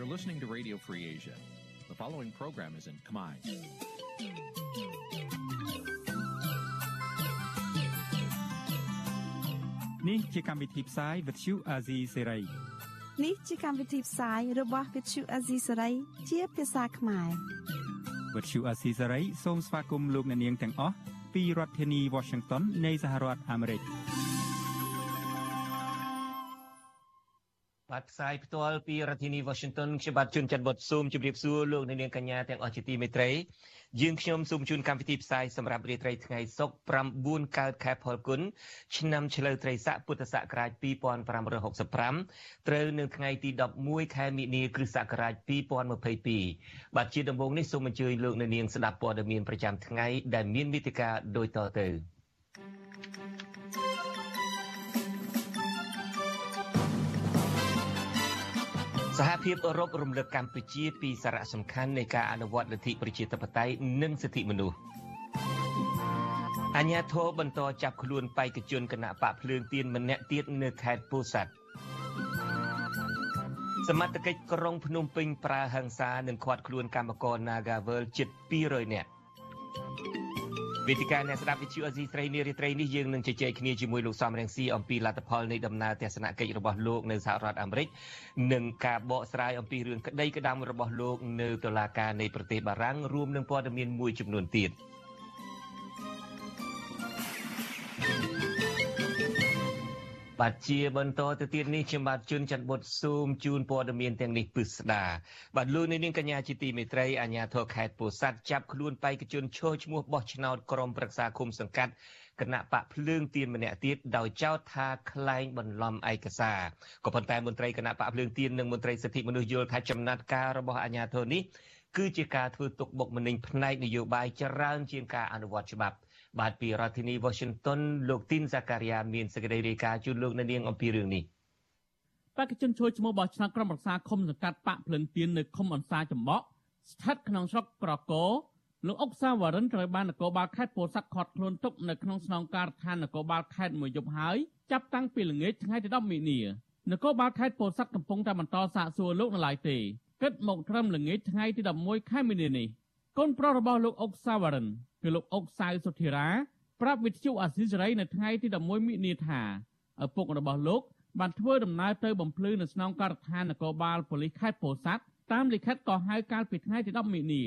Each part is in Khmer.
You're listening to Radio Free Asia. The following program is in Khmer. នេះជាកម្មវិធីផ្សាយ Vuthu Azizi Serai នេះជាកម្មវិធីផ្សាយរបស់ Vuthu Azizi Serai ជាភាសាខ្មែរ Vuthu Azizi Serai សូមស្វាគមន៍លោកអ្នកនាងទាំងអស់ពីរដ្ឋធានី Washington នៃសហរដ្ឋអាមេរិក បាទផ្សាយផ្ទាល់ពីរដ្ឋធានី Washington ខ្ញុំបាទជួនច័ន្ទបុតស៊ូមជម្រាបសួរលោកអ្នកនាងកញ្ញាទាំងអស់ជាទីមេត្រីយើងខ្ញុំសូមជូនកម្មវិធីផ្សាយសម្រាប់រាត្រីថ្ងៃសុក្រ9កើតខែផលគុណឆ្នាំឆ្លូវត្រីស័កពុទ្ធសករាជ2565ត្រូវនៅថ្ងៃទី11ខែមិនិនាគ្រិស្តសករាជ2022បាទជាដំបូងនេះសូមអញ្ជើញលោកអ្នកនាងស្ដាប់ព័ត៌មានប្រចាំថ្ងៃដែលមានមេតិការដូចតទៅ សហភាពអឺរ៉ុបរំលឹកកម្ពុជាពីសារៈសំខាន់នៃការអនុវត្តលទ្ធិប្រជាធិបតេយ្យនិងសិទ្ធិមនុស្សអញ្ញាធិបបន្តចាប់ខ្លួនបេក្ខជនគណៈបកភ្លើងទៀនម្នាក់ទៀតនៅខេត្តពោធិ៍សាត់សមត្ថកិច្ចក្រុងភ្នំពេញប្រើហិង្សានិងឃាត់ខ្លួនកម្មករ Nagavel ជិត200នាក់ វេទិកាអ្នកស្ដាប់វិទ្យុអេស៊ីស្រីនារីត្រីនេះយើងនឹងជជែកគ្នាជាមួយលោកសំរងស៊ីអំពីលទ្ធផលនៃដំណើរទស្សនកិច្ចរបស់លោកនៅសហរដ្ឋអាមេរិកនិងការបកស្រាយអំពីរឿងក្តីក្តាំរបស់លោកនៅតុលាការនៃប្រទេសបារាំងរួមនឹងព័ត៌មានមួយចំនួនទៀត។ បាទជាបន្តទៅទៀតនេះខ្ញុំបាទជួនច័ន្ទបុតស៊ូមជូនព័ត៌មានទាំងនេះពិស្ដាបាទលោកនាងកញ្ញាជាទីមេត្រីអាជ្ញាធរខេត្តពោធិ៍សាត់ចាប់ខ្លួនបេក្ខជនឈរឈ្មោះបោះឆ្នោតក្រុមប្រឹក្សាគុំសង្កាត់គណៈបកភ្លើងទៀនម្នាក់ទៀតដោយចោទថាក្លែងបន្លំឯកសារក៏ប៉ុន្តែមន្ត្រីគណៈបកភ្លើងទៀននិងមន្ត្រីសិទ្ធិមនុស្សយល់ថាចំណាត់ការរបស់អាជ្ញាធរនេះគឺជាការធ្វើទុកបុកម្នេញផ្នែកនយោបាយច្រើនជាងការអនុវត្តច្បាប់ បាទពីរដ្ឋធានី Washington លោកទីនសាការីយ៉ាមានសេចក្តីរាយការណ៍ជូនលោកនៅនាងអំពីរឿងនេះបេក្ខជនជួយឈ្មោះបោះឆ្នោតក្រុមប្រឹក្សាឃុំសង្កាត់បាក់ភ្លឹងទៀននៅឃុំអន្សាចំបក់ស្ថិតក្នុងស្រុកក្រកោលោកអុកសាវរិនត្រូវបាននគរបាលខេត្តពោធិ៍សាត់ឃាត់ខ្លួនទុកនៅក្នុងស្នងការដ្ឋាននគរបាលខេត្តមួយយប់ហើយចាប់តាំងពីល្ងាចថ្ងៃទី10មិនិនានគរបាលខេត្តពោធិ៍សាត់កំពុងតែបន្តសាកសួរលោកនៅឡើយទេគិតមកត្រឹមល្ងាចថ្ងៃទី11ខែមិនិនានេះកូនប្រុសរបស់លោកអុកសាវរិន គឺលោកអុកសៅសុធិរាប្រាប់វិទ្យុអាស៊ីសេរីនៅថ្ងៃទី11មិនិនាថាឪពុករបស់លោកបានធ្វើដំណើរទៅបំភ្លឺនៅស្នងការដ្ឋាននគរបាលប៉ូលីសខេត្តពោធិ៍សាត់តាមលិខិតក៏ហៅកាលពីថ្ងៃទី10មិនិនា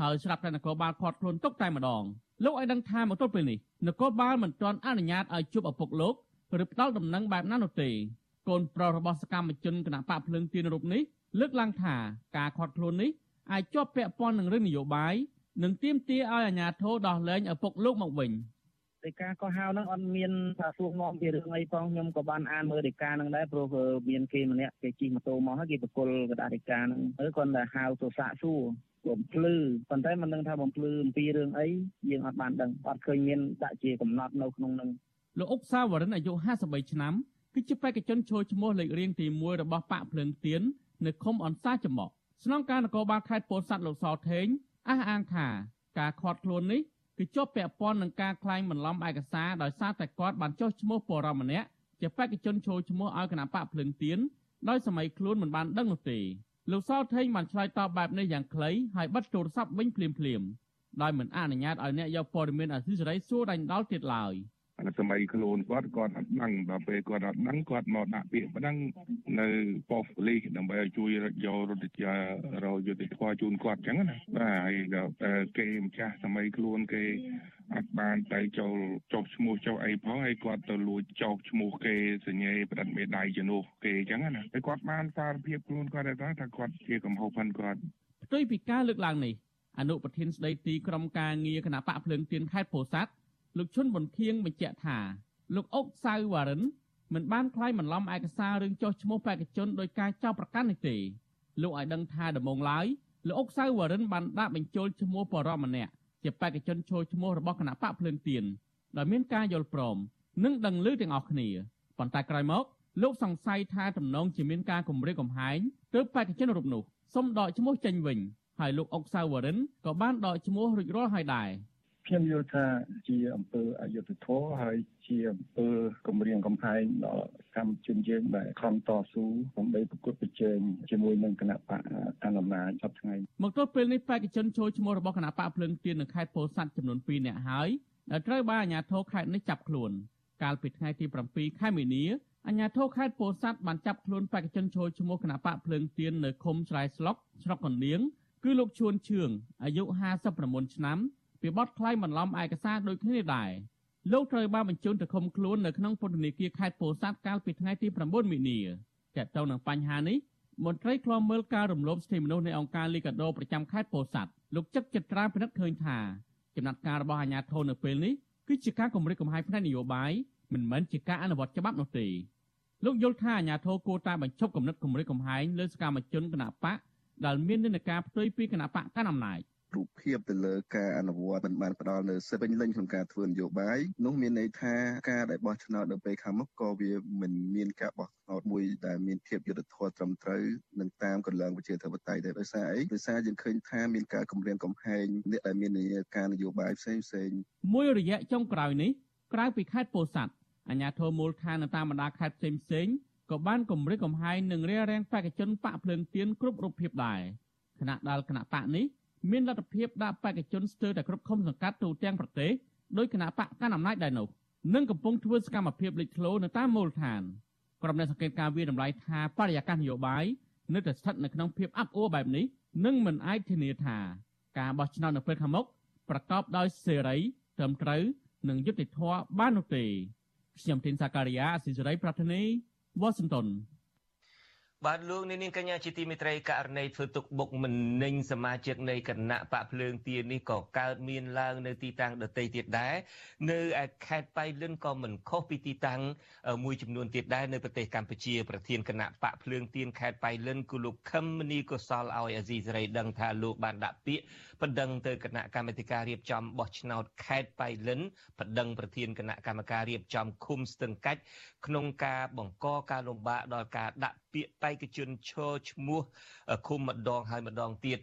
ហើយស្រាប់តែនគរបាលខាត់ខ្លួនទុកតែម្ដងលោកឲ្យដឹងថាមកទល់ពេលនេះនគរបាលមិនទាន់អនុញ្ញាតឲ្យជួបឪពុកលោកឬផ្ដាល់ដំណឹងបែបណានោះទេកូនប្រុសរបស់សកម្មជនគណៈបកភ្លើងទៀនរូបនេះលើកឡើងថាការខាត់ខ្លួននេះអាចជាប់ពាក់ព័ន្ធនឹងរឿងនយោបាយ និងទាមទារឲ្យអាជ្ញាធរដោះលែងឪពុកលោកមកវិញ។ដីកាកោះហៅហ្នឹងអត់មានថាសួរនាំពីរឿងអីផងខ្ញុំក៏បានអានមើលដីកាហ្នឹងដែរព្រោះមានគេម្នាក់គេជិះម៉ូតូមកហើយគេបកគលកដាដីកាហ្នឹងហើយគាត់តែហៅទៅសាកសួរបំភ្លឺប៉ុន្តែមិនដឹងថាបំភ្លឺអំពីរឿងអីយើងអត់បានដឹងអត់ឃើញមានដាក់ជាកំណត់នៅក្នុងហ្នឹងលោកអុកសាវរិនអាយុ53ឆ្នាំគឺជាបេក្ខជនចូលឈ្មោះលេខរៀងទី1របស់បកភ្លើងទៀននៅឃុំអនសាចំមកស្នងការនគរបាលខេត្តពោធិ៍សាត់លោកសថេង អះអាងថាការខាត់ខ្លួននេះគឺជាប់ពាក់ព័ន្ធនឹងការក្លែងបន្លំឯកសារដោយសារតែគាត់បានចុះឈ្មោះបរិមម្នាក់ជាបេក្ខជនចូលឈ្មោះឲ្យគណៈបកភ្លឹងទៀនដោយសម័យខ្លួនមិនបានដឹងនោះទេលោកសលថេងបានឆ្លើយតបបែបនេះយ៉ាងខ្លីហើយបិទទូរស័ព្ទវិញភ្លាមភ្លាមដោយមិនអនុញ្ញាតឲ្យអ្នកយកព័ត៌មានអសីសេរីសួរដាញ់ដោលទៀតឡើយ។ សម័យខ្លួនគាត់គាត់អត់ដឹងដល់ពេលគាត់អត់ដឹងគាត់មកដាក់ពាក្យប៉ុណ្ណឹងនៅប៉ុស្តិ៍ប៉ូលីសដើម្បីឲ្យជួយរកយករត់ជារយុទ្ធធម៌ជូនគាត់អញ្ចឹងណាបាទហើយគេម្ចាស់សម័យខ្លួនគេអត់បានទៅចូលចុះឈ្មោះចុះអីផងហើយគាត់ទៅលួចចុះឈ្មោះគេសញ្ញេប្រឌិតមេដៃជំនួសគេអញ្ចឹងណាហើយគាត់បានសារភាពខ្លួនគាត់ថាថាគាត់ជាកំហុសផាន់គាត់ផ្ទុយពីការលើកឡើងនេះអនុប្រធានស្ដីទីក្រុមការងារគណៈបកភ្លើងទៀនខេត្តពោធិ៍សាត់ លោកឈុនប៊ុនខៀងបញ្ជាក់ថាលោកអុកសៅវ៉ារិនមិនបានខ្លាយបន្លំឯកសាររឿងចុះឈ្មោះបេក្ខជនដោយការចោទប្រកាន់នេះទេលោកឲ្យដឹងថាដំងឡើយលោកអុកសៅវ៉ារិនបានដាក់បញ្ចូលឈ្មោះបរិមម្នាក់ជាបេក្ខជនចូលឈ្មោះរបស់គណៈបកភ្លើងទៀនដោយមានការយល់ព្រមនិងដឹងឮទាំងអស់គ្នាប៉ុន្តែក្រោយមកលោកសង្ស័យថាតំណងជាមានការគម្រាមកំហែងទើបបេក្ខជនរូបនោះសុំដកឈ្មោះចេញវិញហើយលោកអុកសៅវ៉ារិនក៏បានដកឈ្មោះរួចរាល់ហើយដែរ ខ្ញុំយល់ថាជាអំពើអយុត្តិធម៌ហើយជាអំពើគម្រាមកំហែងដល់កម្មជនយើងដែលខំតស៊ូដើម្បីប្រកួតប្រជែងជាមួយនឹងគណៈបកកណ្ដាលអំណាចសប្តាហ៍ថ្ងៃមកទល់ពេលនេះបេក្ខជនចូលឈ្មោះរបស់គណៈបកភ្លើងទៀននៅខេត្តពោធិ៍សាត់ចំនួន2នាក់ហើយដែលត្រូវបានអាជ្ញាធរខេត្តនេះចាប់ខ្លួនកាលពីថ្ងៃទី7ខែមីនាអាជ្ញាធរខេត្តពោធិ៍សាត់បានចាប់ខ្លួនបេក្ខជនចូលឈ្មោះគណៈបកភ្លើងទៀននៅឃុំស្រែស្លុកស្រុកកណ្ដៀងគឺលោកជួនឈឿងអាយុ59ឆ្នាំ ពីបទក្លែងបន្លំឯកសារដូចគ្នាដែរលោកត្រូវបានបញ្ជូនទៅឃុំខ្លួននៅក្នុងពន្ធនាគារខេត្តពោធិ៍សាត់កាលពីថ្ងៃទី9មីនាទាក់ទងនឹងបញ្ហានេះមន្ត្រីឃ្លាំមើលការរំលោភសិទ្ធិមនុស្សនៃអង្គការលីកាដូប្រចាំខេត្តពោធិ៍សាត់លោកចឹកចិត្តត្រាពិនិត្យឃើញថាចំណាត់ការរបស់អាជ្ញាធរនៅពេលនេះគឺជាការគម្រិតកំហែងផ្នែកនយោបាយមិនមែនជាការអនុវត្តច្បាប់នោះទេលោកយល់ថាអាជ្ញាធរគួរតែបញ្ឈប់គំនិតគម្រិតកំហែងលើសកម្មជនគណបកដែលមាននិន្នាការផ្ទុយពីគណបកកណ្ដាលអំណាច រូបភាពទៅលើការអនុវត្តមិនបានផ្ដល់នៅសិទ្ធិពេញលេញក្នុងការធ្វើនយោបាយនោះមានន័យថាការដែលបោះឆ្នោតនៅពេលខាងមុខក៏វាមិនមានការបោះឆ្នោតមួយដែលមានភាពយុត្តិធម៌ត្រឹមត្រូវនឹងតាមកលងប្រជាធិបតេយ្យដែរដោយសារអីដោយសារយើងឃើញថាមានការគម្រាមកំហែងអ្នកដែលមាននីយការនយោបាយផ្សេងផ្សេងមួយរយៈចុងក្រោយនេះក្រៅពីខេត្តពោធិ៍សាត់អាជ្ញាធរមូលដ្ឋាននៅតាមបណ្ដាខេត្តផ្សេងផ្សេងក៏បានគម្រិតកំហែងនឹងរារាំងបេក្ខជនបកភ្លើងទៀនគ្រប់រូបភាពដែរគណៈដាល់គណៈបកនេះ មានលទ្ធភាពដាក់បេក្ខជនស្ទើរតែគ្រប់ឃុំសង្កាត់ទូទាំងប្រទេសដោយគណៈបកកណ្ដាលអំណាចដែរនោះនឹងកំពុងធ្វើសកម្មភាពលេចធ្លោនៅតាមមូលដ្ឋានក្រុមអ្នកសង្កេតការណ៍វាតម្លៃថាបរិយាកាសនយោបាយនៅតែស្ថិតនៅក្នុងភាពអាប់អួរបែបនេះនឹងមិនអាចធានាថាការបោះឆ្នោតនៅពេលខាងមុខប្រកបដោយសេរីត្រឹមត្រូវនិងយុត្តិធម៌បាននោះទេខ្ញុំធីនសាការីយ៉ាអសិសរីប្រធានីវ៉ាស៊ីនតោន បាទលោកនាងកញ្ញាជាទីមេត្រីករណីធ្វើទុកបុកម្នេញសមាជិកនៃគណៈបកភ្លើងទៀននេះក៏កើតមានឡើងនៅទីតាំងដទៃទៀតដែរនៅឯខេត្តបៃលិនក៏មិនខុសពីទីតាំងមួយចំនួនទៀតដែរនៅប្រទេសកម្ពុជាប្រធានគណៈបកភ្លើងទៀនខេត្តបៃលិនគឺលោកខឹមមនីកុសលឲ្យអាស៊ីសេរីដឹងថាលោកបានដាក់ពាក្យ បណ្ដឹងទៅគណៈកម្មាធិការរៀបចំបោះឆ្នោតខេត្តបៃលិនបណ្ដឹងប្រធានគណៈកម្មការរៀបចំឃុំស្ទឹងកាច់ក្នុងការបង្កការលំបាកដល់ការដាក់ពាក្យបេក្ខជនឈរឈ្មោះឃុំម្ដងហើយម្ដងទៀត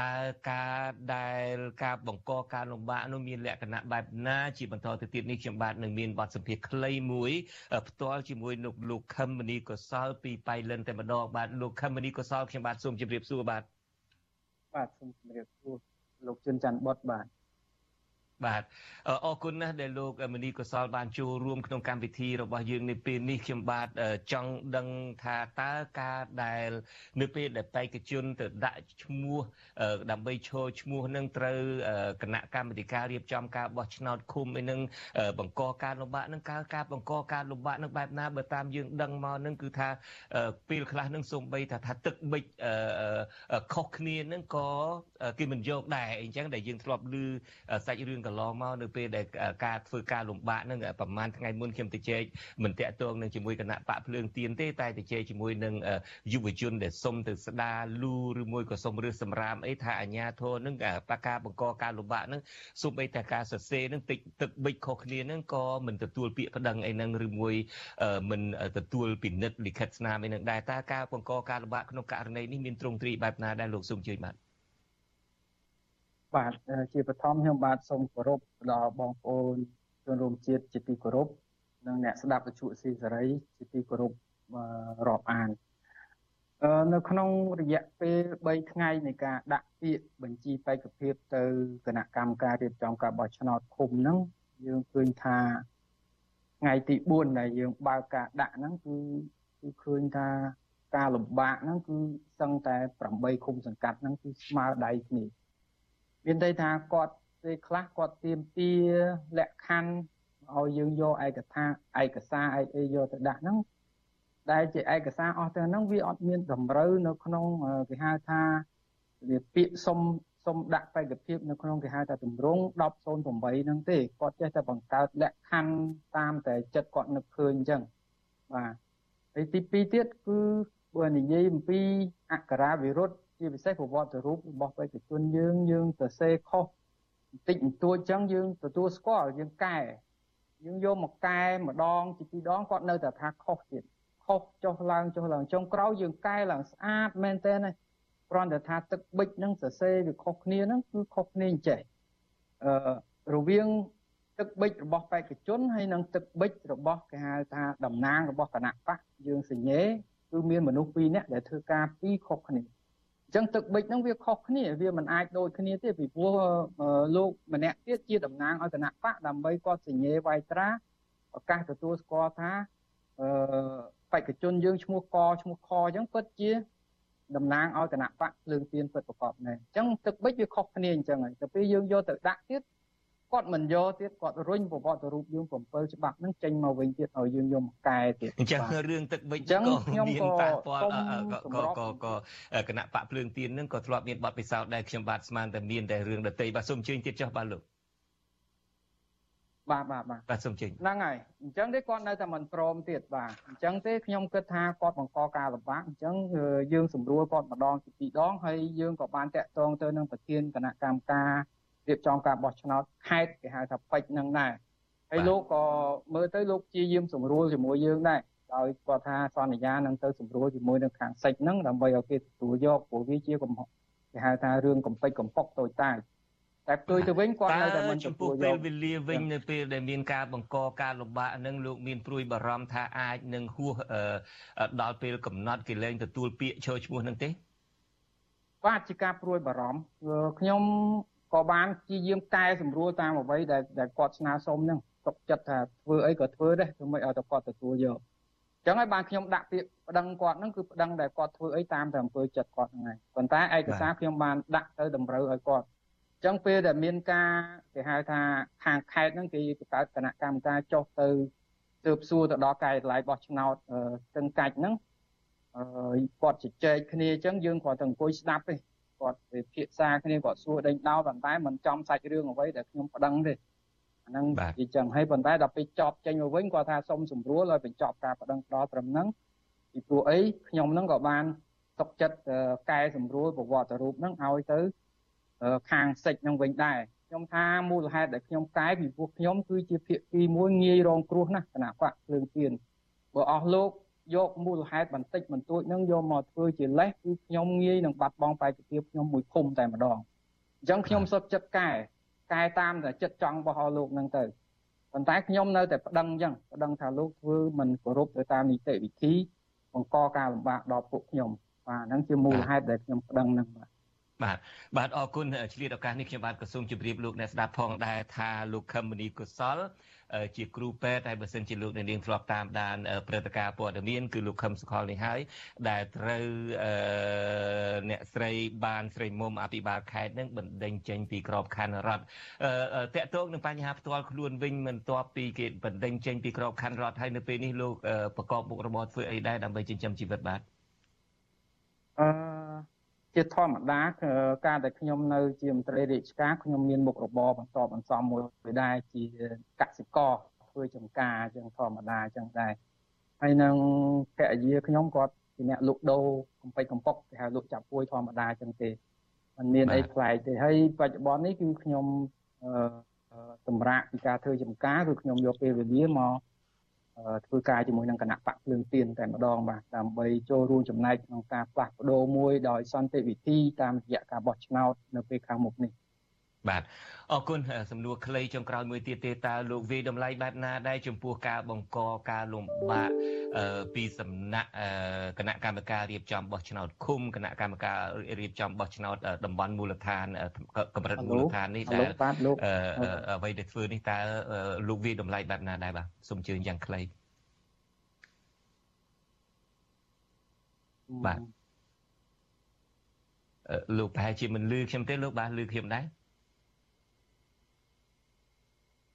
តើការដែលការបង្កការលំបាកនោះមានលក្ខណៈបែបណាជាបន្តទៅទៀតនេះខ្ញុំបាទនឹងមានបទសម្ភាសន៍ខ្លីមួយផ្ទាល់ជាមួយលោកលោកខឹមមនីកុសលពីបៃលិនតែម្ដងបាទលោកខឹមមនីកុសលខ្ញុំបាទសូមជម្រាបសួរបាទ បាទសូមជម្រាបសួរលោកជឿនច័ន្ទបុតបាទ បាទអរគុណណាស់ដែលលោកមនីកុសលបានចូលរួមក្នុងកម្មវិធីរបស់យើងនៅពេលនេះខ្ញុំបាទចង់ដឹងថាតើការដែលនៅពេលដែលបេក្ខជនទៅដាក់ឈ្មោះដើម្បីឈរឈ្មោះនឹងត្រូវគណៈកម្មាធិការរៀបចំការបោះឆ្នោតឃុំឯនឹងបង្កការលំបាកនឹងការការបង្កការលំបាកនឹងបែបណាបើតាមយើងដឹងមកនឹងគឺថាពេលខ្លះនឹងសូម្បីថាថាទឹកបិចខុសគ្នានឹងក៏គេមិនយកដែរអញ្ចឹងដែលយើងធ្លាប់ឮសាច់រឿងកន្លងមកនៅពេលដែលការធ្វើការលំបាកនឹងប្រហែលថ្ងៃមុនខ្ញុំទៅជែកមិនតាក់ទងនឹងជាមួយគណៈបកភ្លើងទៀនទេតែទៅជែកជាមួយនឹងយុវជនដែលសុំទៅស្ដារលូឬមួយក៏សុំរើសសម្រាមអីថាអាញាធរនឹងបកការបង្កការលំបាកនឹងសូម្បីតែការសរសេរនឹងតិចទឹកបិចខុសគ្នានឹងក៏មិនទទួលពាក្យប្តឹងអីនឹងឬមួយមិនទទួលពិនិត្យលិខិតស្នាមអីនឹងដែរតើការបង្កការលំបាកក្នុងករណីនេះមានទ្រង់ទ្រីបែបណាដែរលោកសូមជួយបាទ បាទជាបឋមខ្ញុំបាទសូមគោរពដល់បងប្អូនជនរួមជាតិជាទីគោរពនិងអ្នកស្ដាប់វិទ្យុស៊ីសេរីជាទីគោរពរាប់អាននៅក្នុងរយៈពេល3ថ្ងៃនៃការដាក់ពាក្យបញ្ជីបេក្ខភាពទៅគណៈកម្មការរៀបចំការបោះឆ្នោតឃុំហ្នឹងយើងឃើញថាថ្ងៃទី4ដែលយើងបើកការដាក់ហ្នឹងគឺគឺឃើញថាការលំបាកហ្នឹងគឺសឹងតែ8ឃុំសង្កាត់ហ្នឹងគឺស្មើដៃគ្នា មានន័យថាគាត់ពេលខ្លះគាត់ទៀមទាលក្ខខណ្ឌឲ្យយើងយកឯកថាឯកសារឯកអីយកទៅដាក់ហ្នឹងដែលជាឯកសារអស់ទាំងហ្នឹងវាអត់មានតម្រូវនៅក្នុងគេហៅថាវាពាក្យសុំសុំដាក់បេក្ខភាពនៅក្នុងគេហៅថាតម្រង1008ហ្នឹងទេគាត់ចេះតែបង្កើតលក្ខខណ្ឌតាមតែចិត្តគាត់នឹកឃើញអញ្ចឹងបាទហើយទី2ទៀតគឺបើនិយាយអំពីអក្ខរាវិរុទ្ធ ជាពិសេសប្រវត្តិរូបរបស់បេក្ខជនយើងយើងទៅសេខុសបន្តិចបន្តួចចឹងយើងទទួលស្គាល់យើងកែយើងយកមកកែម្ដងជាពីរដងគាត់នៅតែថាខុសទៀតខុសចុះឡើងចុះឡើងចុងក្រោយយើងកែឡើងស្អាតមែនតើណាគ្រាន់តែថាទឹកប៊ិចហ្នឹងសរសេរវាខុសគ្នាហ្នឹងគឺខុសគ្នាអញ្ចេះអឺរវាងទឹកបិចរបស់បេក្ខជនហើយនិងទឹកបិចរបស់គេហៅថាតំណាងរបស់គណៈបកយើងសញ្ញេគឺមានមនុស្សពីរនាក់ដែលធ្វើការពីរខុសគ្នា អញ្ចឹងទឹកបិចហ្នឹងវាខុសគ្នាវាមិនអាចដូចគ្នាទេពីព្រោះលោកម្នាក់ទៀតជាតំណាងឲ្យគណៈបកដើម្បីគាត់សញ្ញេវាយត្រាប្រកាសទទួលស្គាល់ថាអឺបេក្ខជនយើងឈ្មោះកឈ្មោះខអញ្ចឹងពិតជាតំណាងឲ្យគណៈបកភ្លើងទៀនពិតប្រកបណែអញ្ចឹងទឹកបិចវាខុសគ្នាអញ្ចឹងហើយទៅពេលយើងយកទៅដាក់ទៀត គាត់មិនយកទៀតគាត់រុញប្រវត្តិរូបយើង7ច្បាប់ហ្នឹងចេញមកវិញទៀតឲ្យយើងយកមកកែទៀតអញ្ចឹងរឿងទឹកបិចក៏មានប៉ះពាល់ក៏ក៏ក៏គណៈបកភ្លើងទៀនហ្នឹងក៏ធ្លាប់មានបទពិសោធន៍ដែរខ្ញុំបាទស្មានតែមានតែរឿងដតីបាទសូមជើញទៀតចុះបាទលោកបាទបាទបាទបាទសូមជើញហ្នឹងហើយអញ្ចឹងទេគាត់នៅតែមិនព្រមទៀតបាទអញ្ចឹងទេខ្ញុំគិតថាគាត់បង្កការលំបាកអញ្ចឹងយើងសម្រួលគាត់ម្ដងពីរដងហើយយើងក៏បានតាក់ទងទៅនឹងប្រធានគណៈកម្មការ រៀបចំការបោះឆ្នោតខេត្តគេហៅថាពេជ្រនឹងដែរហើយលោកក៏មើលទៅលោកជាយាមសម្រួលជាមួយយើងដែរដោយគាត់ថាសន្យានឹងទៅសម្រួលជាមួយនឹងខាងសេចហ្នឹងដើម្បីឲ្យគេទទួលយកព្រោះវាជាកំហុសគេហៅថារឿងកំពេចកំប៉ុកតូចតាចតែផ្ទុយទៅវិញគាត់នៅតែមិនចំពោះពេលវេលាវិញនៅពេលដែលមានការបង្កការលំបាកហ្នឹងលោកមានព្រួយបារម្ភថាអាចនឹងហួសដល់ពេលកំណត់គេលែងទទួលពាក្យឈរឈ្មោះហ្នឹងទេបាទជាការព្រួយបារម្ភខ្ញុំ ក៏បានជាយាមកែសម្រួលតាមអ្វីដែលដែលគាត់ស្នើសុំហ្នឹងទុកចិត្តថាធ្វើអីក៏ធ្វើដែរធ្វើមិនឲ្យតែគាត់ទទួលយកអញ្ចឹងហើយបានខ្ញុំដាក់ពាក្យប្តឹងគាត់ហ្នឹងគឺប្តឹងដែលគាត់ធ្វើអីតាមតែអំពើចិត្តគាត់ហ្នឹងហើយប៉ុន្តែឯកសារខ្ញុំបានដាក់ទៅតម្រូវឲ្យគាត់អញ្ចឹងពេលដែលមានការគេហៅថាខាងខេត្តហ្នឹងគេបង្កើតគណៈកម្មការចុះទៅទើបសួរទៅដល់កាយតម្លៃបោះឆ្នោតស្ទឹងកាច់ហ្នឹងអឺគាត់ជជែកគ្នាអញ្ចឹងយើងគ្រាន់តែអង្គុយស្ដាប់ទេ គាត់ពិភាក្សាគ្នាគាត់សួរដេញដោលប៉ុន្តែមិនចំសាច់រឿងអ្វីដែលខ្ញុំប្តឹងទេអាហ្នឹងវាចឹងហើយប៉ុន្តែដល់ពេលចប់ចេញមកវិញគាត់ថាសុំសម្រួលឲ្យបញ្ចប់ការប្តឹងដល់ត្រឹមហ្នឹងពីព្រោះអីខ្ញុំហ្នឹងក៏បានទុកចិត្តកែសម្រួលប្រវត្តិរូបហ្នឹងឲ្យទៅខាងសិចហ្នឹងវិញដែរខ្ញុំថាមូលហេតុដែលខ្ញុំកែពីព្រោះខ្ញុំគឺជាភាគីមួយងាយរងគ្រោះណាស់គណៈបកភ្លើងទៀនបើអស់លោក យកមូលហេតុបន្តិចបន្តួចនឹងយកមកធ្វើជាលេសគឺខ្ញុំងាយនឹងបាត់បង់បេតិភាពខ្ញុំមួយឃុំតែម្ដងអញ្ចឹងខ្ញុំសុខចិត្តកែកែតាមតែចិត្តចង់របស់លោកនឹងទៅប៉ុន្តែខ្ញុំនៅតែប្តឹងអញ្ចឹងប្តឹងថាលោកធ្វើមិនគោរពទៅតាមនីតិវិធីបង្កការលំបាកដល់ពួកខ្ញុំបាទហ្នឹងជាមូលហេតុដែលខ្ញុំប្តឹងហ្នឹងបាទ បាទបាទអរគុណឆ្លៀតឱកាសនេះខ្ញុំបាទក៏សូមជម្រាបលោកអ្នកស្ដាប់ផងដែរថាលោកខឹមមនីកុសលជាគ្រូពេទ្យហើយបើសិនជាលោកអ្នកនាងធ្លាប់តាមដានព្រឹត្តិការណ៍ព័ត៌មានគឺលោកខឹមសុខលនេះហើយដែលត្រូវអ្នកស្រីបានស្រីមុំអភិបាលខេត្តនឹងបណ្ដេញចេញពីក្របខ័ណ្ឌរដ្ឋតកតងនឹងបញ្ហាផ្ទាល់ខ្លួនវិញមិនទាប់ពីគេបណ្ដេញចេញពីក្របខ័ណ្ឌរដ្ឋហើយនៅពេលនេះលោកប្រកបមុខរបរធ្វើអីដែរដើម្បីចិញ្ចឹមជីវិតបាទអឺ ជាធម្មតាការដែលខ្ញុំនៅជាមន្ត្រីរាជការខ្ញុំមានមុខរបរបន្តបន្សំមួយដែរជាកសិករធ្វើចំការអញ្ចឹងធម្មតាអញ្ចឹងដែរហើយនឹងកញ្ញាខ្ញុំគាត់ជាអ្នកលក់ដូរកំពេចកំប៉ុកគេហៅលក់ចាប់ពួយធម្មតាអញ្ចឹងទេมันមានអីប្លែកទេហើយបច្ចុប្បន្ននេះគឺខ្ញុំសម្រាប់ពីការធ្វើចំការគឺខ្ញុំយកពេលវេលាមក ធ្វើការជាមួយនឹងគណៈបកភ្លើងទៀនតែម្ដងបាទដើម្បីចូលរួមចំណែកក្នុងការផ្លាស់ប្ដូរមួយដោយសន្តិវិធីតាមរយៈការបោះឆ្នោតនៅពេលខាងមុខនេះ បាទអរគុណសំណួរខ្លីចុងក្រោយមួយទៀតទេតើលោកវិតម្លៃបែបណាដែរចំពោះការបង្កការលំបាកពីសំណាក់គណៈកម្មការរៀបចំបោះឆ្នោតឃុំគណៈកម្មការរៀបចំបោះឆ្នោតតំបន់មូលដ្ឋានកម្រិតមូលដ្ឋាននេះដែលអ្វីដែលធ្វើនេះតើលោកវិតម្លៃបែបណាដែរបាទសូមជឿយ៉ាងខ្លីបាទលោកប្រហែលជាមិនលឺខ្ញុំទេលោកបាទលឺខ្ញុំដែរ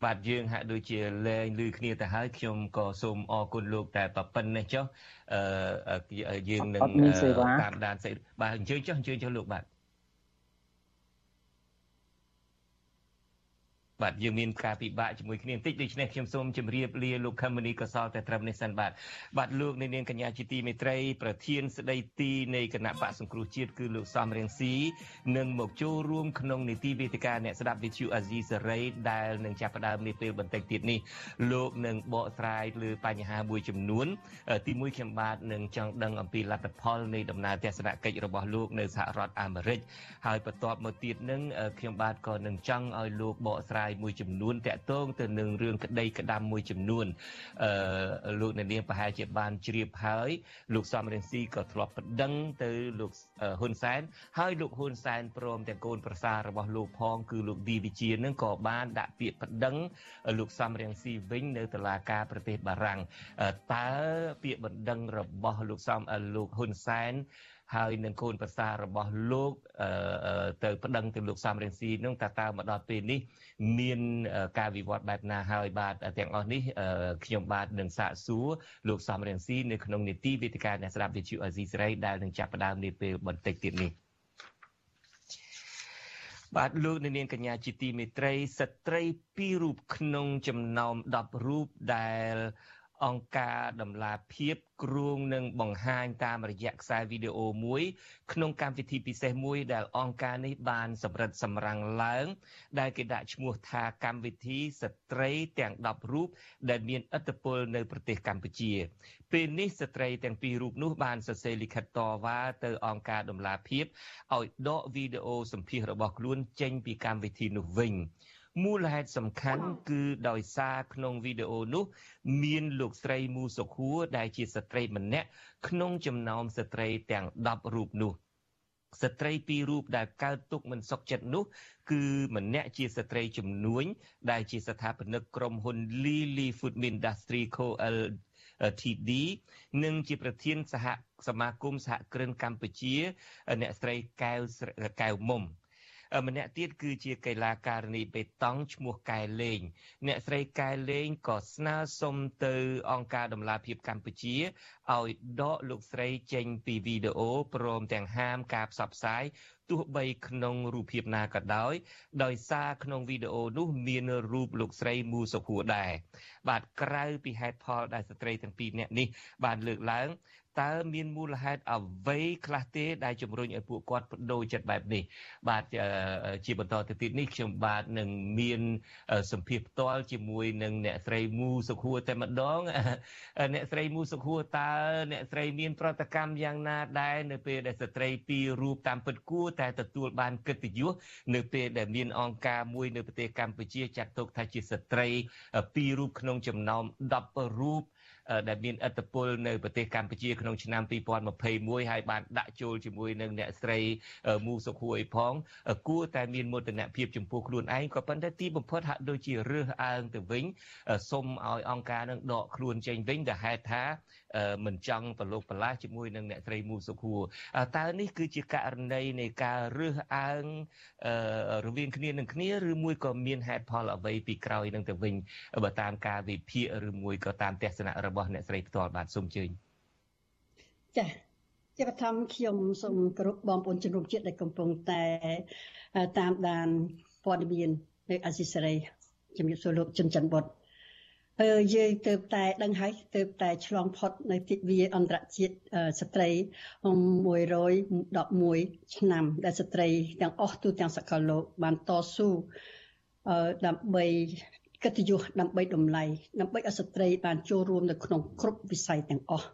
បាទយើងហាក់ដូចជាលែងឮគ្នាទៅហើយខ្ញុំក៏សូមអរគុណលោកតែប៉ុណ្្នេះចុះអឺយើងនឹងតាមដានបាទអញ្ជើញចុះអញ្ជើញចុះលោកបាទ បាទយើងមានការពិបាកជាមួយគ្នាបន្តិចដូច្នេះខ្ញុំសូមជម្រាបលាលោកខមនីកសលតែត្រឹមនេះសិនបាទបាទលោកនាងកញ្ញាជាទីមេត្រីប្រធានស្ដីទីនៃគណៈបកសង្គ្រោះជាតិគឺលោកសំរៀងស៊ីនឹងមកចូលរួមក្នុងនីតិវេទិកាអ្នកស្ដាប់វិទ្យុអាស៊ីសេរីដែលនឹងចាប់ផ្ដើមនាពេលបន្តិចទៀតនេះលោកនឹងបកស្រាយលើបញ្ហាមួយចំនួន ទីមួយខ្ញុំបាទនឹងចង់ដឹងអំពីលទ្ធផលនៃដំណើរទស្សនកិច្ចរបស់លោកនៅសហរដ្ឋអាមេរិកហើយបន្ទាប់មកទៀតនឹងខ្ញុំបាទក៏នឹងចង់ឲ្យលោកបកស្រាយយមួយចំនួនតាក់ទងទៅនឹងរឿងក្តីក្តាំមួយចំនួនអឺលោកអ្នកនាងប្រហែលជាបានជ្រាបហើយលោកសំរងស៊ីក៏ធ្លាប់ប្តឹងទៅលោកហ៊ុនសែនហើយលោកហ៊ុនសែនព្រមទាំងកូនប្រសាររបស់លោកផងគឺលោកឌីវិជានឹងក៏បានដាក់ពាក្យប្តឹងលោកសំរងស៊ីវិញនៅតុលាការប្រទេសបារាំងតើពាក្យបណ្ដឹងរបស់លោកសំលោកហ៊ុនសែន ហើយនឹងកូនប្រសាររបស់លោកទៅប្តឹងទៅលោកសំរងស៊ីនឹងតើតើមកដល់ពេលនេះ មានការវិវត្តបែបណាហើយបាទទាំងអស់នេះខ្ញុំបាទនឹងសាកសួរលោកសំរងស៊ីនៅក្នុងនីតិវិទ្យាអ្នកស្ដាប់វិទ្យុអេស៊ីសេរីដែលនឹងចាប់ផ្ដើមនាពេលបន្តិចទៀតនេះបាទលោកនាងកញ្ញាជាទីមេត្រីស្ត្រីពីររូបក្នុងចំណោម10រូបដែល អង្គការដំឡាភាពគ្រួងនឹងបង្ហាញតាមរយៈខ្សែវីដេអូមួយ ក្នុងកម្មវិធីពិសេសមួយដែលអង្គការនេះបានសម្រិតសម្រាំងឡើង ដែលគេដាក់ឈ្មោះថាកម្មវិធីស្ត្រីទាំង10រូបដែលមានឥទ្ធិពលនៅប្រទេសកម្ពុជា ពេលនេះស្ត្រីទាំងពីររូបនោះបានសរសេរលិខិតតវ៉ាទៅអង្គការដំឡាភាពឲ្យដកវីដេអូសម្ភាសរបស់ខ្លួនចេញពីកម្មវិធីនោះវិញ មូលហេតុសំខាន់គឺដោយសារក្នុងវីដេអូនោះ មានលោកស្រីមូសុខួរដែលជាស្ត្រីម្នាក់ក្នុងចំណោមស្ត្រីទាំង10រូបនោះស្ត្រីពីររូបដែលកើតទុកមិនសុខចិត្តនោះ គឺម្នាក់ជាស្ត្រីជំនួញដែលជាស្ថាបនិកក្រុមហ៊ុន Lily Food Industry Co TD និងជាប្រធានសហសមាគមសហគ្រិនកម្ពុជា អ្នកស្រីកែវកែវមុំ ម្នាក់ទៀតគឺជាកីឡាការិនីបេតង់ឈ្មោះកែលេង អ្នកស្រីកែលេងក៏ស្នើសុំទៅអង្គការដំឡាភិបកម្ពុជាឲ្យដកលោកស្រីចេញពីវីដេអូព្រមទាំងហាមការផ្សព្វផ្សាយទោះបីក្នុងរូបភាពណាក៏ដោយដោយសារក្នុងវីដេអូនោះមានរូបលោកស្រីមូសុខួរដែរបាទក្រៅពីហេតុផលដែលស្ត្រីទាំងពីរនាក់នេះបានលើកឡើង តើមានមូលហេតុអ្វីខ្លះទេដែលជំរុញឲ្យពួកគាត់បដូរចិត្តបែបនេះបាទជាបន្តទៅទៀតនេះខ្ញុំបាទនឹងមានសម្ភារផ្ទាល់ជាមួយនឹងអ្នកស្រីមូសុខួរតែម្ដងអ្នកស្រីមូសុខួរតើអ្នកស្រីមានប្រតិកម្មយ៉ាងណាដែរនៅពេលដែលស្ត្រីពីររូបតាមពិតគួរតែទទួលបានកិត្តិយសនៅពេលដែលមានអង្គការមួយនៅប្រទេសកម្ពុជាចាត់ទុកថាជាស្ត្រីពីររូបក្នុងចំណោម10រូប ដែលមានឥទ្ធិពលនៅប្រទេសកម្ពុជាក្នុងឆ្នាំ2021ហើយបានដាក់ចូលជាមួយនឹងអ្នកស្រីមូសុខួរអីផងគួរតែមានមោទនភាពចំពោះខ្លួនឯងក៏ប៉ុន្តែទីបំផុតហាក់ដូចជារើសអើងទៅវិញសុំឲ្យអង្គការនឹងដកខ្លួនចេញវិញដែលហេតុថា មិនចង់ប្រឡូកប្រឡាស់ជាមួយនឹងអ្នកស្រីមូសុខួរតើនេះគឺជាករណីនៃការរើសអើងរវាងគ្នានឹងគ្នាឬមួយក៏មានហេតុផលអ្វីពីក្រោយនឹងទៅវិញបើតាមការវិភាគឬមួយក៏តាមទស្សនៈរបស់អ្នកស្រីផ្ទាល់បាទសូមជើញចា៎ជាបឋមខ្ញុំសូមគោរពបងប្អូនជនរួមជាតិដែលកំពុងតែតាមដានព័ត៌មាននៅអាស៊ីសេរីជំរាបសួរលោកជនច័ន្ទបុត្រ អឺយើងទៅតែដឹងហើយទៅតែឆ្លងផុតនៅទិវាអន្តរជាតិស្ត្រី111ឆ្នាំដែលស្ត្រីទាំងអស់ទូទាំងសកលលោកបានតស៊ូអឺដើម្បីកិត្តិយសដើម្បីតម្លៃដើម្បីឲ្យស្ត្រីបានចូលរួមនៅក្នុងគ្រប់វិស័យទាំងអស់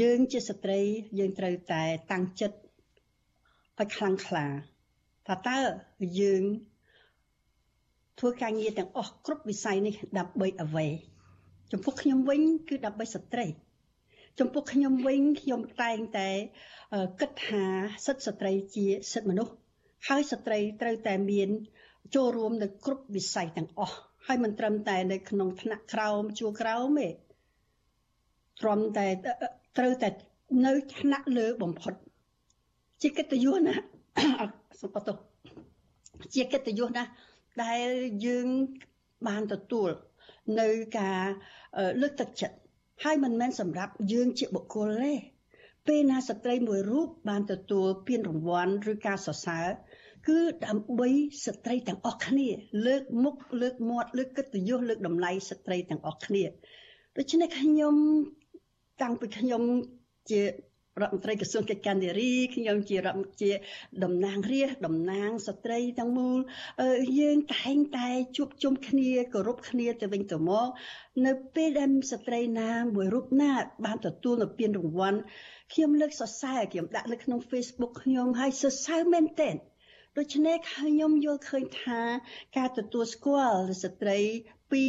យើងជាស្ត្រីយើងត្រូវតែតាំងចិត្តឲ្យខ្លាំងក្លាថាតើយើង ធ្វើការងារទាំងអស់គ្រប់វិស័យនេះដើម្បីអ្វីចំពោះខ្ញុំវិញគឺដើម្បីស្ត្រីចំពោះខ្ញុំវិញខ្ញុំតែងតែគិតថាសិទ្ធិស្ត្រីជាសិទ្ធិមនុស្សហើយស្ត្រីត្រូវតែមាន ចូលរួមនៅគ្រប់វិស័យទាំងអស់ហើយមិនត្រឹមតែនៅក្នុងថ្នាក់ក្រោមជួរក្រោមទេត្រឹមតែត្រូវតែនៅថ្នាក់លើបំផុត ជាកិត្តិយសណាសុខទោសជាកិត្តិយសណា ដែលយើងបានទទួល នៅការលើកទឹកចិត្តហើយមិនមែនសម្រាប់យើងជាបុគ្គលទេពេលណាស្ត្រីមួយរូបបានទទួលពានរង្វាន់ឬការសរសើរគឺដើម្បីស្ត្រីទាំងអស់គ្នា លើកមុខលើកមាត់លើកកិត្តិយសលើកតម្លៃស្ត្រីទាំងអស់គ្នាដូច្នេះខ្ញុំតាំងពីខ្ញុំជា រដ្ឋមន្ត្រីក្រសួងកិច្ចការនារីខ្ញុំជារដ្ឋជាតំណាងរាស្ត្រតំណាងស្ត្រីទាំងមូលយើងតែងតែជួបជុំគ្នាគោរពគ្នាទៅវិញទៅមកនៅពេលដែលស្ត្រីណាមួយរូបណា បានទទួលនៅពានរង្វាន់ខ្ញុំលើកសរសើរខ្ញុំដាក់នៅក្នុង Facebook ខ្ញុំហើយសរសើរមែនទែនដូច្នេះខ្ញុំយល់ឃើញថា ការទទួលស្គាល់ស្ត្រី ពី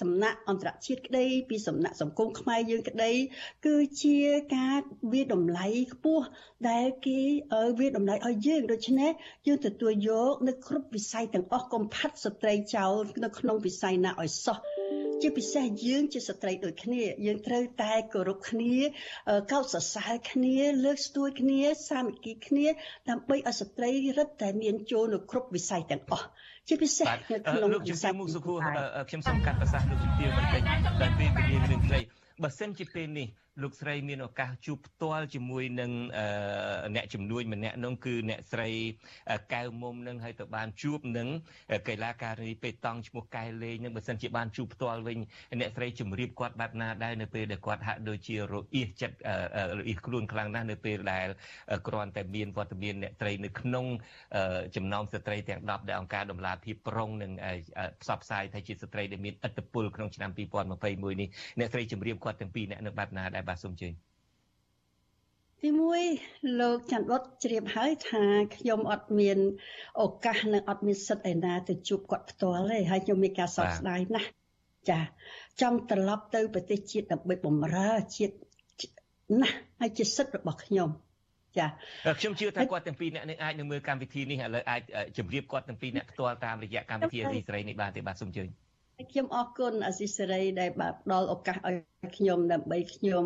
សំណាក់អន្តរជាតិក្តី ពីសំណាក់សង្គមខ្មែរយើងក្តី គឺជាការវាតម្លៃខ្ពស់ដែលគេវាតម្លៃឲ្យយើងដូច្នេះយើងទទួលយកនៅគ្រប់វិស័យទាំងអស់កុំផាត់ស្ត្រីចោលនៅក្នុងវិស័យណាឲ្យសោះជាពិសេសយើងជាស្ត្រីដូចគ្នា យើងត្រូវតែគោរពគ្នាកោតសរសើរគ្នា លើកស្ទួយគ្នាសាមគ្គីគ្នាដើម្បីឲ្យស្ត្រីរឹតតែមានចូលនៅគ្រប់វិស័យទាំងអស់ជាពិសេសនៅក្នុងលោកជំទាវមុខសុខួរខ្ញុំសូមកាត់ប្រសាសន៍លោកជំទាវបន្តិចដែលពេលវេលារឿងខ្លីបើសិនជាពេលនេះលោកស្រីមានឱកាសជួបផ្ទាល់ជាមួយនឹងអ្នកជំនួយម្នាក់នោះគឺអ្នកស្រីកៅមុំនឹងហើយទៅបានជួបនឹងកីឡាការីប៉េតង់ឈ្មោះកែលេងនឹងបើសិនជាបានជួបផ្ទាល់វិញអ្នកស្រីជំរាបគាត់បែបណាដែរនៅពេលដែលគាត់ហាក់ដូចជារអៀសចិត្តរអៀសខ្លួនខ្លាំងណាស់នៅពេលដែលគ្រាន់តែមានវត្តមានអ្នកស្រីនៅក្នុងចំណោមស្ត្រីទាំង10ដែលអង្គការដំឡាភិបប្រុងនឹងផ្សព្វផ្សាយថាជាស្ត្រីដែលមានឥទ្ធិពលក្នុងឆ្នាំ2021នេះអ្នកស្រីជំរាបគាត់ទាំងពីរអ្នកនៅបែបណាដែរបាទសូមជើញទីមួយលោកច័ន្ទវត្តជ្រាបហើយថាខ្ញុំអត់មានឱកាសនិងអត់មានសិទ្ធិឯណាទៅជួបគាត់ផ្ទាល់ទេហើយខ្ញុំមានការសោកស្ដាយណាស់ចាចង់ត្រឡប់ទៅប្រទេសជាតិដើម្បីបម្រើជាតិណាស់ហើយជាសិទ្ធិរបស់ខ្ញុំចាខ្ញុំជឿថាគាត់ទាំងពីរអ្នកនឹងអាចនឹងមើលកម្មវិធីនេះឥឡូវអាចជម្រាបគាត់ទាំងពីរអ្នកផ្ទាល់តាមរយៈកម្មវិធីអេសេរីនេះបានទេបាទសូមជើញ ខ្ញុំអរគុណអសិសរីដែលបានផ្ដល់ឱកាសឲ្យខ្ញុំដើម្បីខ្ញុំ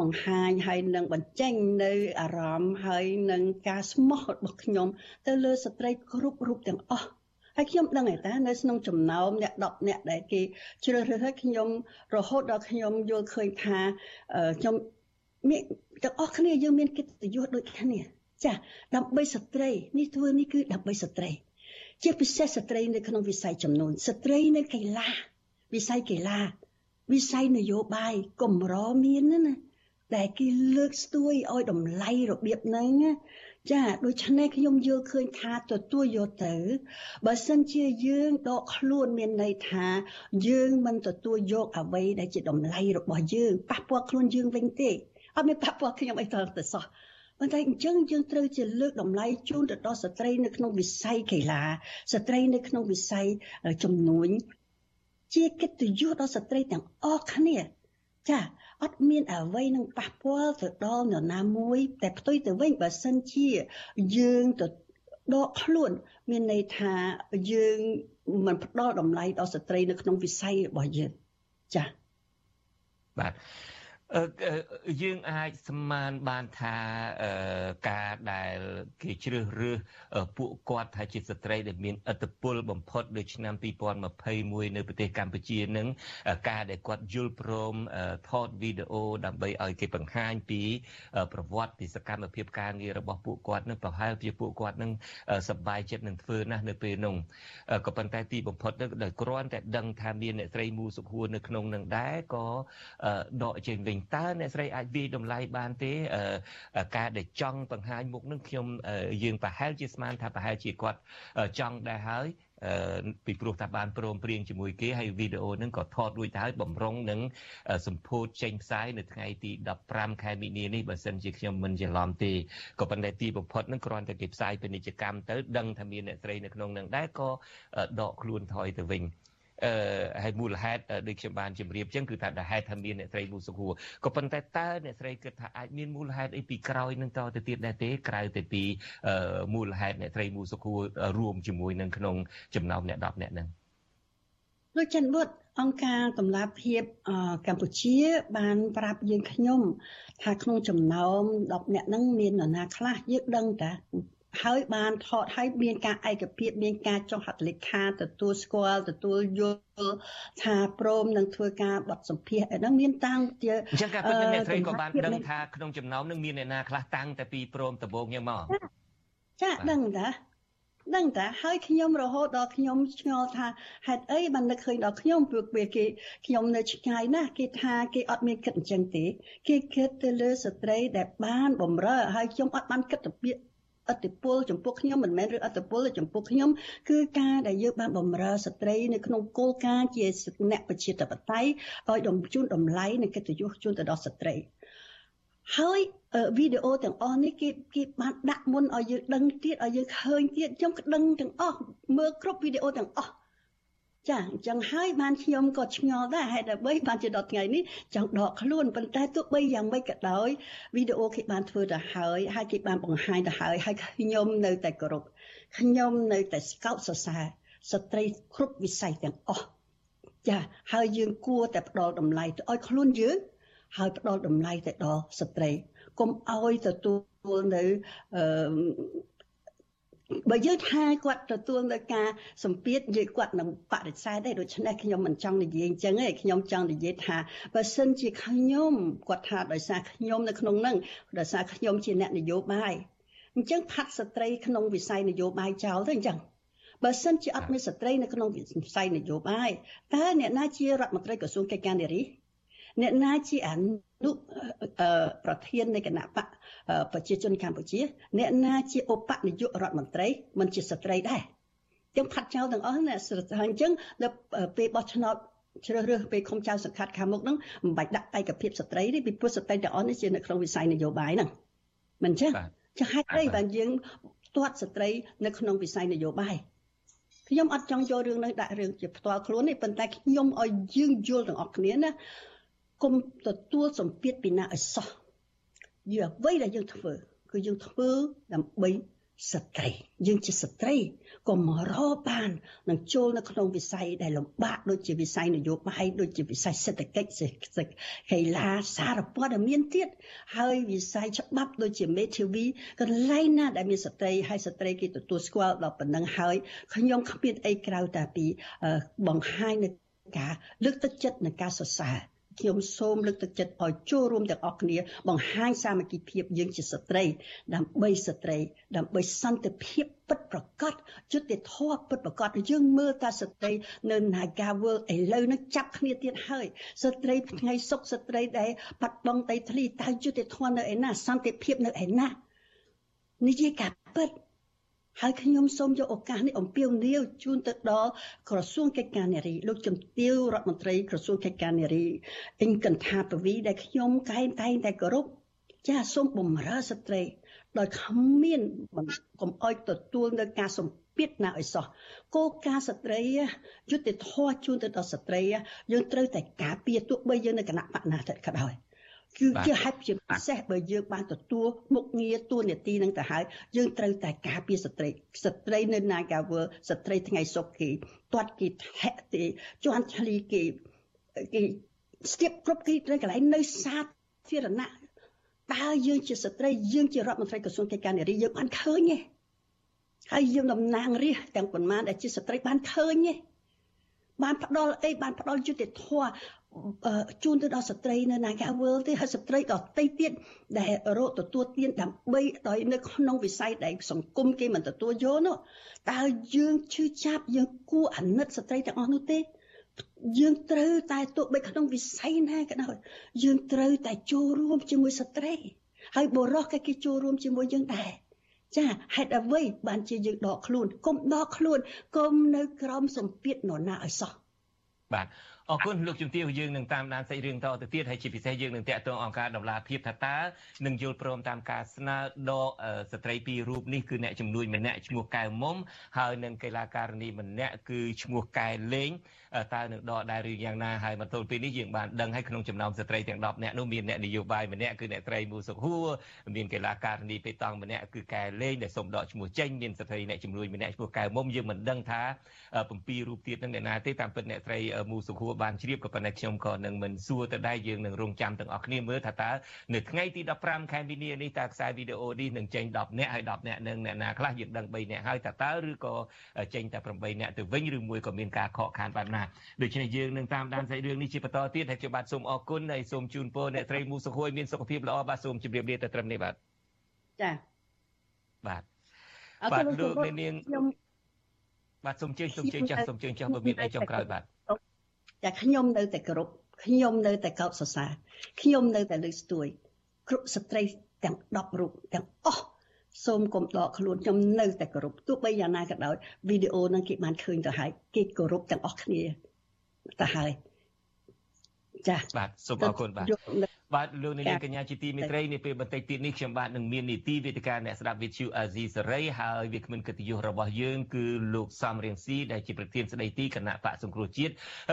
បង្ហាញហើយនឹងបញ្ចេញនៅអារម្មណ៍ហើយនឹងការស្មោះរបស់ខ្ញុំ ទៅលើស្ត្រីគ្រប់រូបទាំងអស់ហើយខ្ញុំដឹងតែតានៅក្នុងចំណោមអ្នក10អ្នកដែលគេជ្រើសរើសឲ្យខ្ញុំរហូតដល់ខ្ញុំយល់ឃើញថាខ្ញុំមានទាំងអស់គ្នាយើងមានកិត្តិយសដូចគ្នាចាដើម្បីស្ត្រីនេះធ្វើនេះគឺដើម្បីស្ត្រី ជាពិសេសស្ត្រីនៅក្នុងវិស័យចំនួនស្ត្រីនៅកីឡាវិស័យកីឡាវិស័យនយោបាយកម្រមានណាដែលគេលើកស្ទួយឲ្យតម្លៃរបៀបហ្នឹងចាដូច្នេះខ្ញុំយល់ឃើញថាទទួលយកទៅបើសិនជាយើងដកខ្លួនមានន័យថាយើងមិនទទួលយកអ្វីដែលជាតម្លៃរបស់យើងប៉ះពាល់ខ្លួនយើងវិញទេអត់មានប៉ះពាល់ខ្ញុំអីទៅទៅសោះ ប៉ុន្តែអញ្ចឹងយើងត្រូវជាលើកតម្លៃជូនទៅដល់ស្ត្រីនៅក្នុងវិស័យកីឡាស្ត្រីនៅក្នុងវិស័យជំនួញជាកិត្តិយសដល់ស្ត្រីទាំងអស់គ្នាចាអត់មានអ្វីនឹងប៉ះពាល់ទៅដល់នរណាមួយ តែផ្ទុយទៅវិញបើសិនជាយើងទៅដកខ្លួនមានន័យថាយើងមិនផ្ដល់តម្លៃដល់ស្ត្រីនៅក្នុងវិស័យរបស់យើងចាបាទ យើងអាចស្មានបានថាការដែលគេជ្រើសរើសពួកគាត់ថាជាស្ត្រីដែលមានឥទ្ធិពលបំផុតដូចឆ្នាំ2021នៅប្រទេសកម្ពុជានឹងការដែលគាត់យល់ព្រមថតវីដេអូដើម្បីឲ្យគេបង្ហាញពីប្រវត្តិពីសកម្មភាពការងាររបស់ពួកគាត់នឹងប្រហែលជាពួកគាត់នឹងសប្បាយចិត្តនឹងធ្វើណាស់នៅពេលនោះក៏ប៉ុន្តែទីបំផុតនឹងដោយគ្រាន់តែដឹងថាមានអ្នកស្រីមូសុខួរនៅក្នុងនឹងដែរក៏ដកចេញវិញតើអ្នកស្រីអាចវាយតម្លៃបានទេការដែលចង់បង្ហាញមុខនឹងខ្ញុំយើងប្រហែលជាស្មានថាប្រហែលជាគាត់ចង់ដែរហើយពីព្រោះថាបានព្រមព្រៀងជាមួយគេហើយវីដេអូហ្នឹងក៏ថតរួចទៅហើយបំរុងនឹងសម្ពោធចេញផ្សាយនៅថ្ងៃទី15ខែមីនានេះបើសិនជាខ្ញុំមិនច្រឡំទេក៏ប៉ុន្តែទីបំផុតហ្នឹងគ្រាន់តែគេផ្សាយពាណិជ្ជកម្មទៅដឹងថាមានអ្នកស្រីនៅក្នុងហ្នឹងដែរក៏ដកខ្លួនថយទៅវិញ អឺហើយមូលហេតុដូចខ្ញុំបានជម្រាបចឹងគឺថាដែលហេតុថាមានអ្នកស្រីមូសុខួរក៏ប៉ុន្តែតើអ្នកស្រីគិតថាអាចមានមូលហេតុអីពីក្រោយនឹងតទៅទៀតដែរទេក្រៅទៅពីមូលហេតុអ្នកស្រីមូសុខួររួមជាមួយនឹងក្នុងចំណោមអ្នក10អ្នកហ្នឹងលោកច័ន្ទបុតអង្គការកម្លាភាពកម្ពុជាបានប្រាប់យើងខ្ញុំ ថាក្នុងចំណោម10អ្នកហ្នឹងមាននរណាខ្លះយើងដឹងតា ហើយបានថតហើយមានការឯកភាពមានការចុះហត្ថលេខាទទួលស្គាល់ទទួលយល់ថាព្រមនឹងធ្វើការបទសម្ភាសន៍ហ្នឹងមានតាំងជាអញ្ចឹងការពិតអ្នកស្រីក៏បានដឹងថាក្នុងចំណោមនឹងមានអ្នកណាខ្លះតាំងតែពីព្រមដំបូងយ៉ាងមកចាដឹងតាដឹងតាហើយខ្ញុំរហូតដល់ខ្ញុំឆ្ងល់ថាហេតុអីបាននឹកឃើញដល់ខ្ញុំព្រោះពេលគេខ្ញុំនៅឆ្ងាយណាស់គេថាគេអត់មានគិតអញ្ចឹងទេគេគិតទៅលើស្ត្រីដែលបានបំរើហើយខ្ញុំអត់បានគិតទៅពាក្យ អតិពលចំពោះខ្ញុំមិនមែនឬអតិពលចំពោះខ្ញុំគឺការដែលយើងបានបំរើស្ត្រីនៅក្នុងគោលការណ៍ជាអ្នកប្រជាធិបតេយ្យឲ្យដំជូនតម្លៃនិងកិត្តិយសជូនទៅដល់ស្ត្រីហើយវីដេអូទាំងអស់នេះគេគេបានដាក់មុនឲ្យយើងដឹងទៀតឲ្យយើងឃើញទៀតខ្ញុំក៏ដឹងទាំងអស់មើលគ្រប់វីដេអូទាំងអស់ ចាអញ្ចឹងហើយបានខ្ញុំក៏ឆ្ងល់ដែរហេតុតែបីបានជាដល់ថ្ងៃនេះចង់ដកខ្លួនប៉ុន្តែទោះបីយ៉ាងម៉េចក៏ដោយវីដេអូគេបានធ្វើទៅហើយហើយគេបានបង្ហាញទៅហើយហើយខ្ញុំនៅតែគោរពខ្ញុំនៅតែស្កោតសរសើរស្ត្រីគ្រប់វិស័យទាំងអស់ចាហើយយើងគួរតែផ្ដល់តម្លៃទៅឲ្យខ្លួនយើង ហើយផ្ដល់តម្លៃទៅដល់ស្ត្រីកុំឲ្យទទួលនៅអឺ បើយើងថាគាត់ទទួលនៅការសម្ពាធយើងគាត់នឹងបដិសេធដែរដូច្នេះខ្ញុំមិនចង់និយាយអញ្ចឹងទេខ្ញុំចង់និយាយថាបើសិនជាខ្ញុំគាត់ថាដោយសារខ្ញុំនៅក្នុងនឹងដោយសារខ្ញុំជាអ្នកនយោបាយអញ្ចឹងផាត់ស្ត្រីក្នុងវិស័យនយោបាយចោលទៅអញ្ចឹងបើសិនជាអត់មានស្ត្រីនៅក្នុងវិស័យនយោបាយតើអ្នកណាជារដ្ឋមន្ត្រីក្រសួងកិច្ចការនារី អ្នកណាជាអនុប្រធាននៃគណៈបកប្រជាជនកម្ពុជា អ្នកណាជាឧបនាយករដ្ឋមន្ត្រីមិនជាស្ត្រីដែរទាំងផាត់ចោលទាំងអស់ណាស្រីអញ្ចឹងដល់ពេលបោះឆ្នោតជ្រើសរើសពេលខំចៅសង្កាត់ខាងមុខហ្នឹងមិនបាច់ដាក់ឯកភាពស្ត្រីទេពីព្រោះស្ត្រីទាំងអស់នេះជានៅក្នុងវិស័យនយោបាយហ្នឹងមិនចឹងចាហេតុអីបានយើងទាត់ស្ត្រីនៅក្នុងវិស័យនយោបាយខ្ញុំអត់ចង់យករឿងនេះដាក់រឿងជាផ្ទាល់ខ្លួនទេប៉ុន្តែខ្ញុំឲ្យយើងយល់ទាំងអស់គ្នាណា គុំទទួលសម្ពាធពីណាឲ្យសោះយើងអ្វីដែលយើងធ្វើ គឺយើងធ្វើដើម្បីស្ត្រីយើងជាស្ត្រីក៏មករកបាននឹងចូលនៅក្នុងវិស័យដែលលំបាកដូចជាវិស័យនយោបាយដូចជាវិស័យសេដ្ឋកិច្ចសេដ្ឋកិច្ចកីឡាសារព័ត៌មានទៀតហើយវិស័យច្បាប់ដូចជាមេធាវីកន្លែងណាដែលមានស្ត្រីហើយស្ត្រីគេទទួលស្គាល់ដល់ប៉ុណ្ណឹងហើយខ្ញុំគ្មានអីក្រៅតែពីបង្ហាញនៅការលើកទឹកចិត្តនិងការសរសើរ ខ្ញុំសូមលើកទឹកចិត្តឲ្យចូលរួមទាំងអស់គ្នា បង្ហាញសាមគ្គីភាពយើងជាស្ត្រី ដើម្បីស្ត្រី ដើម្បីសន្តិភាពពិតប្រកបយុត្តិធម៌ពិតប្រកបយើងមើលតែស្ត្រីនៅ Naga World ឥឡូវនេះចាប់គ្នាទៀតហើយស្ត្រីថ្ងៃសុខស្ត្រីដែលបាត់បង់ដីធ្លីតើយុត្តិធម៌នៅឯណាសន្តិភាពនៅឯណានិយាយការពិត ហើយខ្ញុំសូមយកឱកាសនេះអំពាវនាវជូនទៅដល់ក្រសួងកិច្ចការនារីលោកជំទាវរដ្ឋមន្ត្រីក្រសួងកិច្ចការនារីអ៊ីងកន្ថាពវីដែលខ្ញុំកែងតែងតែគោរពចាសូមបំរើស្ត្រីដោយគ្មានកុំអោយទទួលនៅការសម្ពាធណាឲ្យសោះគោលការណ៍ស្ត្រីយុត្តិធម៌ជូនទៅដល់ស្ត្រីយើងត្រូវតែការពារទោះបីយើងនៅគណៈបកណាទៅក៏ដោយ គឺជាហេតុជាពិសេសបើយើងបានទទួលមុខងារទួនាទីនឹងទៅហើយយើងត្រូវតែការពារស្ត្រីស្ត្រីនៅ Nagawal ស្ត្រីថ្ងៃសុខគេទាត់គេថែទេជន់ឆ្លីគេគេស្ទាបគ្រប់គេនៅកន្លែងនៅសាធារណៈតើយើងជាស្ត្រីយើងជារដ្ឋមន្ត្រីក្រសួងកិច្ចការនារីយើងបានឃើញទេហើយយើងតំណាងរាជទាំងប៉ុន្មានដែលជាស្ត្រីបានឃើញទេបានផ្ដល់អីបានផ្ដល់យុត្តិធម៌ ជូនទៅដល់ស្ត្រីនៅ Naga World ទេហើយស្ត្រីដទៃទៀតដែលរកទទួលទានដើម្បីដោយនៅក្នុងវិស័យដែលសង្គមគេមិនទទួលយកនោះតើយើងឈឺចាប់យើងគួរអាណិតស្ត្រីទាំងអស់នោះទេយើងត្រូវតែទោះបីក្នុងវិស័យណាក៏ដោយយើងត្រូវតែចូលរួមជាមួយស្ត្រី ហើយបុរសក៏គេចូលរួមជាមួយយើងដែរចាហេតុអ្វីបានជាយើងដកខ្លួនកុំដកខ្លួនកុំនៅក្រោមសម្ពាធនរណាឲ្យសោះបាទ អរគុណលោកជំទាវយើងនឹងតាមដានសាច់រឿងតទៅទៀតហើយជាពិសេសយើងនឹងតាក់ទងអង្គការដំឡាភិបថាតើនឹងយល់ព្រមតាមការស្នើដកស្ត្រីពីររូបនេះគឺអ្នកជំនួយម្នាក់ឈ្មោះកែវមុំហើយនឹងកីឡាការិនីម្នាក់គឺឈ្មោះកែលេងតើនឹងដកដែរឬយ៉ាងណាហើយមកទល់ពេលនេះយើងបានដឹងហើយក្នុងចំណោមស្ត្រីទាំង10នាក់នោះមានអ្នកនយោបាយម្នាក់គឺអ្នកត្រីមូសុខហួរមានកីឡាការិនីបេតង់ម្នាក់គឺកែលេងដែលសូមដកឈ្មោះចេញមានស្ត្រីអ្នកជំនួយម្នាក់ឈ្មោះកែមុំយើងមិនដឹងថា7រូបទៀតនឹងអ្នកណាទេតាមពិតអ្នកត្រីមូសុខហួរបានជ្រាបក៏ប៉ុន្តែខ្ញុំក៏នឹងមិនសួរទៅដែរយើងនឹងរងចាំទាំងអស់គ្នាមើលថាតើនៅថ្ងៃទី15ខែមីនានេះតើខ្សែវីដេអូនេះនឹងចេញ10នាក់ហើយ10នាក់នឹងអ្នកណាខ្លះយើងដឹង3នាក់ហើយតើតើឬក៏ចេញតែ8នាក់ទៅវិញឬមួយក៏មានការខកខានបែបណាដូច្នេះយើងនឹងតាមដានសាច់រឿងនេះជាបន្តទៀតហើយខ្ញុំបាទសូមអរគុណហើយសូមជូនពរអ្នកត្រីមូសុខួយមានសុខភាពល្អបាទសូមជម្រាបលាទៅត្រឹមនេះបាទចាបាទបាទលោកនាងខ្ញុំបាទសូមជើញសូមជើញចាស់សូមជើញចាស់បើមានអីចុងក្រោយបាទចាខ្ញុំនៅតែគោរពខ្ញុំនៅតែកោតសរសើរខ្ញុំនៅតែលើកស្ទួយគ្រប់ស្ត្រីទាំង10រូបទាំងអស់ សូមកុំដកខ្លួនខ្ញុំនៅតែគោរពទោះបីយ៉ាងណាក៏ដោយវីដេអូហ្នឹងគេបានឃើញទៅហើយគេគោរពទាំងអស់គ្នាទៅហើយចាបាទសូមអរគុណបាទ បាទលោកនាងកញ្ញាជាទីមេត្រីនាពេលបន្តិចទៀតនេះខ្ញុំបាទនឹងមាននីតិវេទិកាអ្នកស្ដាប់វិទ្យុអាស៊ីសេរីហើយវាគ្មិនកិត្តិយសរបស់យើងគឺលោកសំរៀងស៊ីដែលជាប្រធានស្ដីទីគណៈបកសង្គ្រោះជាតិ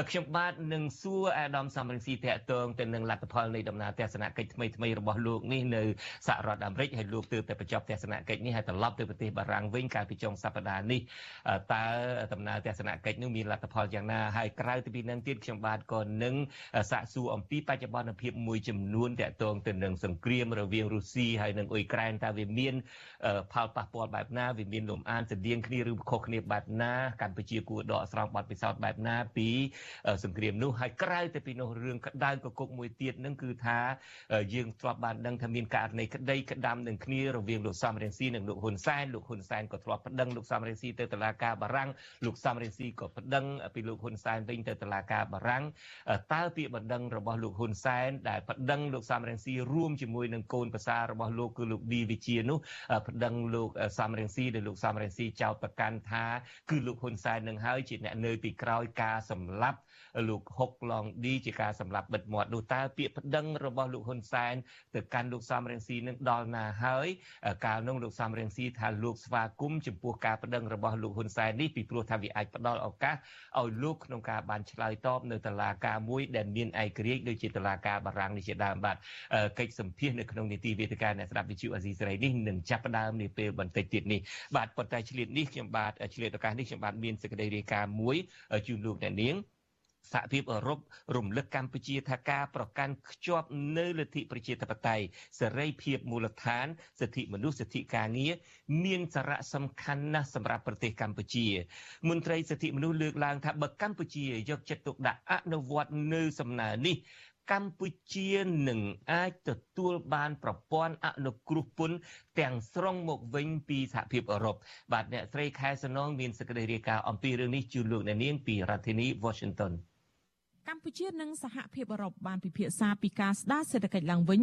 ខ្ញុំបាទនឹងសួរអាដាមសំរៀងស៊ីតកតងទៅនឹងលទ្ធផលនៃដំណើរទស្សនកិច្ចថ្មីថ្មីរបស់លោកនេះនៅសហរដ្ឋអាមេរិកហើយលោកទើបតែបញ្ចប់ទស្សនកិច្ចនេះហើយត្រឡប់ទៅប្រទេសបារាំងវិញកាលពីចុងសប្តាហ៍នេះតើដំណើរទស្សនកិច្ចនោះមានលទ្ធផលយ៉ាងណាហើយក្រៅពីនឹងទៀតខ្ញុំបាទក៏នឹងសាកសួរអំពីបច្ចុប្បន្នភាពមួយចំនួនតាក់ទងទៅនឹងសង្គ្រាមរវាងរុស្ស៊ីហើយនិងអ៊ុយក្រែនតើវាមានផលប៉ះពាល់បែបណាវាមានលំអានស្តៀងគ្នាឬខុសគ្នាបែបណាកម្ពុជាគួរដកស្រង់បទពិសោធន៍បែបណាពីសង្គ្រាមនោះហើយក្រៅទៅពីនោះរឿងក្តៅកគុកមួយទៀតនឹងគឺថាយើងធ្លាប់បានដឹងថាមានករណីក្តីក្តាំនឹងគ្នារវាងលោកសំរងស៊ីនិងលោកហ៊ុនសែនលោកហ៊ុនសែនក៏ធ្លាប់ប្តឹងលោកសំរងស៊ីទៅតុលាការបារាំងលោកសំរងស៊ីក៏ប្តឹងពីលោកហ៊ុនសែនវិញទៅតុលាការបារាំងតើពាក្យបណ្ដឹងរបស់លោកហ៊ុនសែនដែលប្តឹងលោកសំរងស៊ីរួមជាមួយនឹងកូនប្រសាររបស់លោកគឺលោកឌីវិជានោះប្តឹងលោកសំរងស៊ីដែលលោកសំរងស៊ីចោទប្រកាន់ថា គឺលោកហ៊ុនសែននឹងហើយជាអ្នកនៅពីក្រោយការសម្លាប់ លោកហុកឡងឌីជាការសម្លាប់បិទមាត់នោះតើពាក្យប្តឹងរបស់លោកហ៊ុនសែនទៅកាន់លោកសំរងស៊ីនឹងដល់ណាហើយកាលនោះលោកសំរងស៊ីថាលោកស្វាគមន៍ចំពោះការប្តឹងរបស់លោកហ៊ុនសែននេះពីព្រោះថាវាអាចផ្ដល់ឱកាសឲ្យលោកក្នុងការបានឆ្លើយតបនៅតុលាការមួយដែលមានឯករាជ្យដូចជាតុលាការបារាំងនេះជាដើមបាទកិច្ចសម្ភាសនៅក្នុងនីតិវេទិកាអ្នកស្ដាប់វិទ្យុអាស៊ីសេរីនេះនឹងចាប់ផ្ដើមនាពេលបន្តិចទៀតនេះបាទប៉ុន្តែឆ្លៀតនេះខ្ញុំបាទឆ្លៀតឱកាសនេះខ្ញុំបាទមានសេចក្តីរាយការណ៍មួយជូនលោកអ្នកនាង សហភាពអឺរ៉ុបរំលឹកកម្ពុជាថាការប្រកាន់ខ្ជាប់នៅលទ្ធិប្រជាធិបតេយ្យសេរីភាពមូលដ្ឋានសិទ្ធិមនុស្សសិទ្ធិការងារមានសារៈសំខាន់ណាស់សម្រាប់ប្រទេសកម្ពុជាមន្ត្រីសិទ្ធិមនុស្សលើកឡើងថាបើកម្ពុជាយកចិត្តទុកដាក់អនុវត្តនៅសំណើនេះកម្ពុជានឹងអាចទទួលបានប្រព័ន្ធអនុគ្រោះពន្ធទាំងស្រុងមកវិញពីសហភាពអឺរ៉ុបបាទអ្នកស្រីខែសនងមានសេចក្តីរាយការណ៍អំពីរឿងនេះជូនលោកអ្នកនាងពីរដ្ឋធានី Washington កម្ពុជានិងសហភាពអឺរ៉ុបបានពិភាក្សាពីការស្ដារសេដ្ឋកិច្ចឡើងវិញ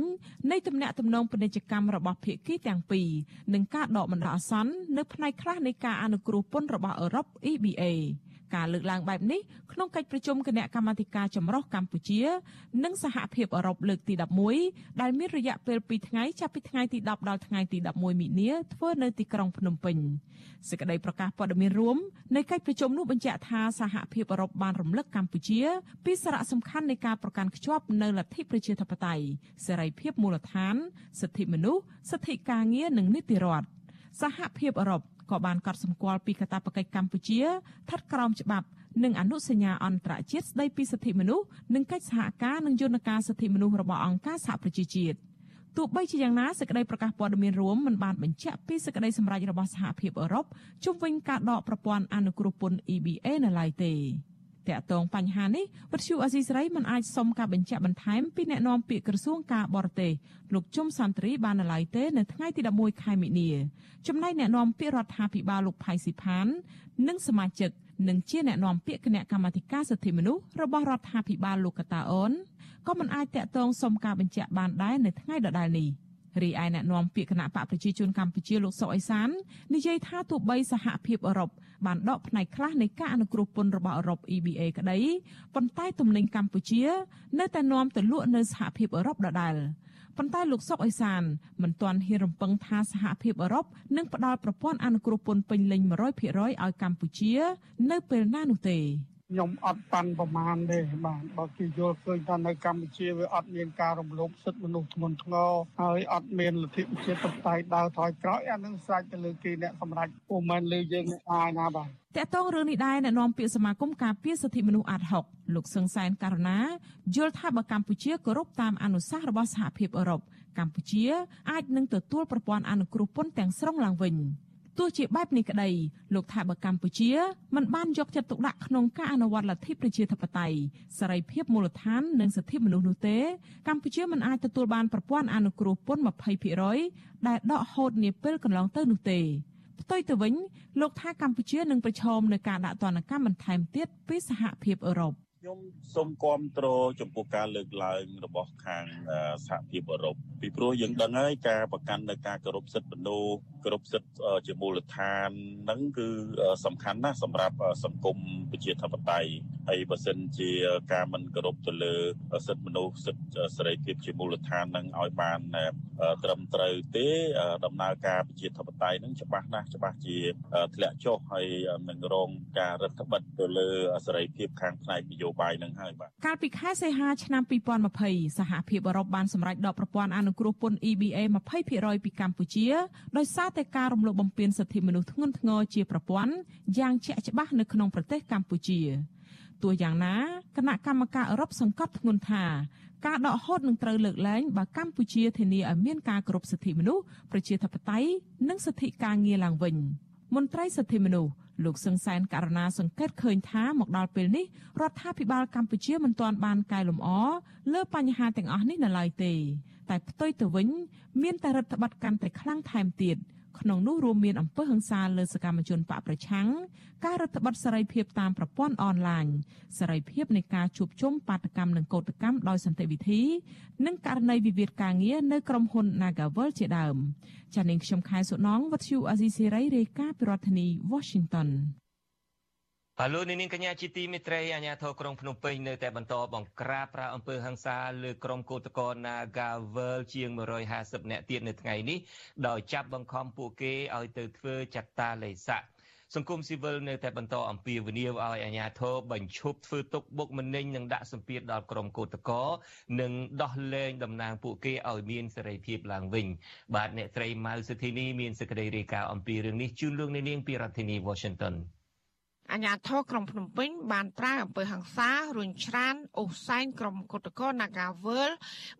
នៃទំនាក់ទំនងពាណិជ្ជកម្មរបស់ភាគីទាំងពីរនិងការដកបណ្ដោះអាសន្ននៅផ្នែកខ្លះនៃការអនុគ្រោះពន្ធរបស់អឺរ៉ុប EBA ការលើកឡើងបែបនេះក្នុងកិច្ចប្រជុំគណៈកម្មាធិការចម្រុះកម្ពុជា និងសហភាពអឺរ៉ុបលើកទី11ដែលមានរយៈពេល2ថ្ងៃចាប់ពីថ្ងៃទី10ដល់ថ្ងៃទី11មិនិនាធ្វើនៅទីក្រុងភ្នំពេញសេចក្តីប្រកាសព័ត៌មានរួមនៃកិច្ចប្រជុំនោះបញ្ជាក់ថាសហភាពអឺរ៉ុបបានរំលឹកកម្ពុជា ពីសារៈសំខាន់នៃការប្រកាន់ខ្ជាប់នូវលទ្ធិប្រជាធិបតេយ្យសេរីភាពមូលដ្ឋានសិទ្ធិមនុស្សសិទ្ធិការងារនិងនីតិរដ្ឋ សហភាពអឺរ៉ុបក៏បានកត់សម្គាល់ពីកាតព្វកិច្ចកម្ពុជាស្ថិតក្រោមច្បាប់និងអនុសញ្ញាអន្តរជាតិស្តីពីសិទ្ធិមនុស្សនិងកិច្ចសហការនឹងយន្តការសិទ្ធិមនុស្សរបស់អង្គការសហប្រជាជាតិទោះបីជាយ៉ាងណាសេចក្តីប្រកាសព័ត៌មានរួមមិនបានបញ្ជាក់ពីសេចក្តីសម្រេចរបស់សហភាពអឺរ៉ុបជុំវិញការដកប្រព័ន្ធអនុគ្រោះពន្ធ EBA នៅឡើយទេ តាក់ទងបញ្ហានេះវិទ្យុអេស៊ីសរ៉ៃមិនអាចសុំការបញ្ជាក់បន្ថែមពីអ្នកនាំពាក្យក្រសួងការបរទេសលោកជុំសន្តិរីបាននៅឡើយទេនៅថ្ងៃទី11ខែមិនិនាចំណែកអ្នកនាំពាក្យរដ្ឋាភិបាលលោកផៃស៊ីផាន និងសមាជិកនិងជាអ្នកនាំពាក្យគណៈកម្មាធិការសិទ្ធិមនុស្សរបស់រដ្ឋាភិបាលលោកកតាអូនក៏មិនអាចតាក់ទងសុំការបញ្ជាក់បានដែរនៅថ្ងៃដដែលនេះ រីឯអ្នកនាំពាក្យគណៈបកប្រជាជនកម្ពុជាលោកសុកអេសាននិយាយថាទោះបីសហភាពអឺរ៉ុបបានដកផ្នែកខ្លះនៃការអនុគ្រោះពន្ធរបស់អឺរ៉ុប EBA ក្តីប៉ុន្តែទំនិញកម្ពុជា នៅតែនាំទៅលក់នៅសហភាពអឺរ៉ុបដដែលប៉ុន្តែលោកសុកអេសានមិនទាន់ហ៊ានរំពឹងថាសហភាពអឺរ៉ុបនឹងផ្ដល់ប្រព័ន្ធអនុគ្រោះពន្ធពេញលេញ100%ឲ្យកម្ពុជា នៅពេលណានោះទេ ខ្ញុំអត់ប៉ាន់ប្រមាណទេបាទបើគេយល់ឃើញថានៅកម្ពុជាវាអត់មានការរំលោភសិទ្ធិមនុស្សធ្ងន់ធ្ងរហើយអត់មានលទ្ធិប្រជាធិបតេយ្យដើរថយក្រោយអានឹងស្រេចទៅលើគេអ្នកសម្រេចពុំមែនលើយើងអ្នកអាយណាបាទតកតងរឿងនេះដែរអ្នកនាំពាក្យសមាគមការពារសិទ្ធិមនុស្សអាត់ហុកលោកសឹងសែនករណាយល់ថាបើកម្ពុជាគោរពតាមអនុសាសន៍របស់សហភាពអឺរ៉ុបកម្ពុជាអាចនឹងទទួលប្រព័ន្ធអនុគ្រោះពន្ធទាំងស្រុងឡើងវិញ ទោះជាបែបនេះក្តីលោកថាបើកម្ពុជាមិនបានយកចិត្តទុកដាក់ក្នុងការអនុវត្តលទ្ធិប្រជាធិបតេយ្យសេរីភាពមូលដ្ឋាននិងសិទ្ធិមនុស្សនោះទេកម្ពុជាមិនអាចទទួលបានប្រព័ន្ធអនុគ្រោះពន្ធ20%ដែលដកហូតនាពេលកន្លងទៅនោះទេផ្ទុយទៅវិញលោកថាកម្ពុជានឹងប្រឈមនឹងការដាក់ទណ្ឌកម្មបន្ថែមទៀតពីសហភាពអឺរ៉ុប ខ្ញុំសូមគាំទ្រចំពោះការលើកឡើងរបស់ខាងសហភាពអឺរ៉ុបពីព្រោះយើងដឹងហើយការប្រកាន់នៅការគោរពសិទ្ធិមនុស្សគោរពសិទ្ធិជាមូលដ្ឋានហ្នឹងគឺសំខាន់ណាស់សម្រាប់សង្គមប្រជាធិបតេយ្យហើយបើសិនជាការមិនគោរពទៅលើសិទ្ធិមនុស្សសិទ្ធិសេរីភាពជាមូលដ្ឋានហ្នឹងឲ្យបានត្រឹមត្រូវទេដំណើរការប្រជាធិបតេយ្យហ្នឹងច្បាស់ណាស់ច្បាស់ជាធ្លាក់ចុះហើយនឹងរងការរដ្ឋបិទទៅលើសេរីភាពខាងផ្នែកនយោបាយនឹងហើយបាទកាលពីខែសីហាឆ្នាំ2020សហភាពអឺរ៉ុបបានសម្រេចដកប្រព័ន្ធអនុគ្រោះពន្ធ EBA 20%ពីកម្ពុជាដោយសារតែការរំលោភបំពានសិទ្ធិមនុស្សធ្ងន់ធ្ងរជាប្រព័ន្ធយ៉ាងជាក់ច្បាស់នៅក្នុងប្រទេសកម្ពុជាទោះយ៉ាងណាគណៈកម្មការអឺរ៉ុបសង្កត់ធ្ងន់ថាការដកហូតនឹងត្រូវលើកលែងបើកម្ពុជាធានាឲ្យមានការគោរពសិទ្ធិមនុស្សប្រជាធិបតេយ្យនិងសិទ្ធិការងារឡើងវិញ មន្ត្រីសិទ្ធិមនុស្សលោកសឹងសែនករណាសង្កេតឃើញថាមកដល់ពេលនេះរដ្ឋាភិបាលកម្ពុជាមិនទាន់បានកែលម្អលើបញ្ហាទាំងអស់នេះនៅឡើយទេ តែផ្ទុយទៅវិញ មានតែរដ្ឋបတ်កាន់តែខ្លាំងថែមទៀត ក្នុងនោះរួមមានអំពើហិង្សាលើសកម្មជនបកប្រឆាំងការរដ្ឋបတ်សេរីភាពតាមប្រព័ន្ធអនឡាញសេរីភាពនៃការជួបជុំបាតកម្មនិងកោតកម្មដោយសន្តិវិធី និងករណីវិវាទការងារនៅក្រុមហ៊ុន Nagavel ជាដើមចានាងខ្ញុំខែសុណងវັດឈូអាស៊ីសេរីរាយការណ៍ពីរដ្ឋធានី Washington បាទលោកនាងកញ្ញាជាទីមេត្រីអាជ្ញាធរក្រុងភ្នំពេញនៅតែបន្តបង្ក្រាបប្រាអំពើហិង្សាលើក្រុមកោតក្រ Nagavel ជាង150នាក់ទៀតនៅថ្ងៃនេះដោយចាប់បង្ខំពួកគេឲ្យទៅធ្វើចត្តាលេស័កសង្គមស៊ីវិលនៅតែបន្តអំពាវនាវឲ្យអាជ្ញាធរបញ្ឈប់ធ្វើទុកបុកម្នេញនិងដាក់សម្ពាធដល់ក្រុមកោតក្រនិងដោះលែងតំណាងពួកគេឲ្យមានសេរីភាពឡើងវិញ បាទអ្នកត្រីម៉ៅសុធីនីមានសេចក្តីរាយការណ៍អំពីរឿងនេះជូនលោកនាងពីរដ្ឋធានី Washington អាញាធរក្រុងភ្នំពេញបានប្រើអំពើហ ংস ារុញច្រានអូសែងក្រុមគុតកោ Nagavel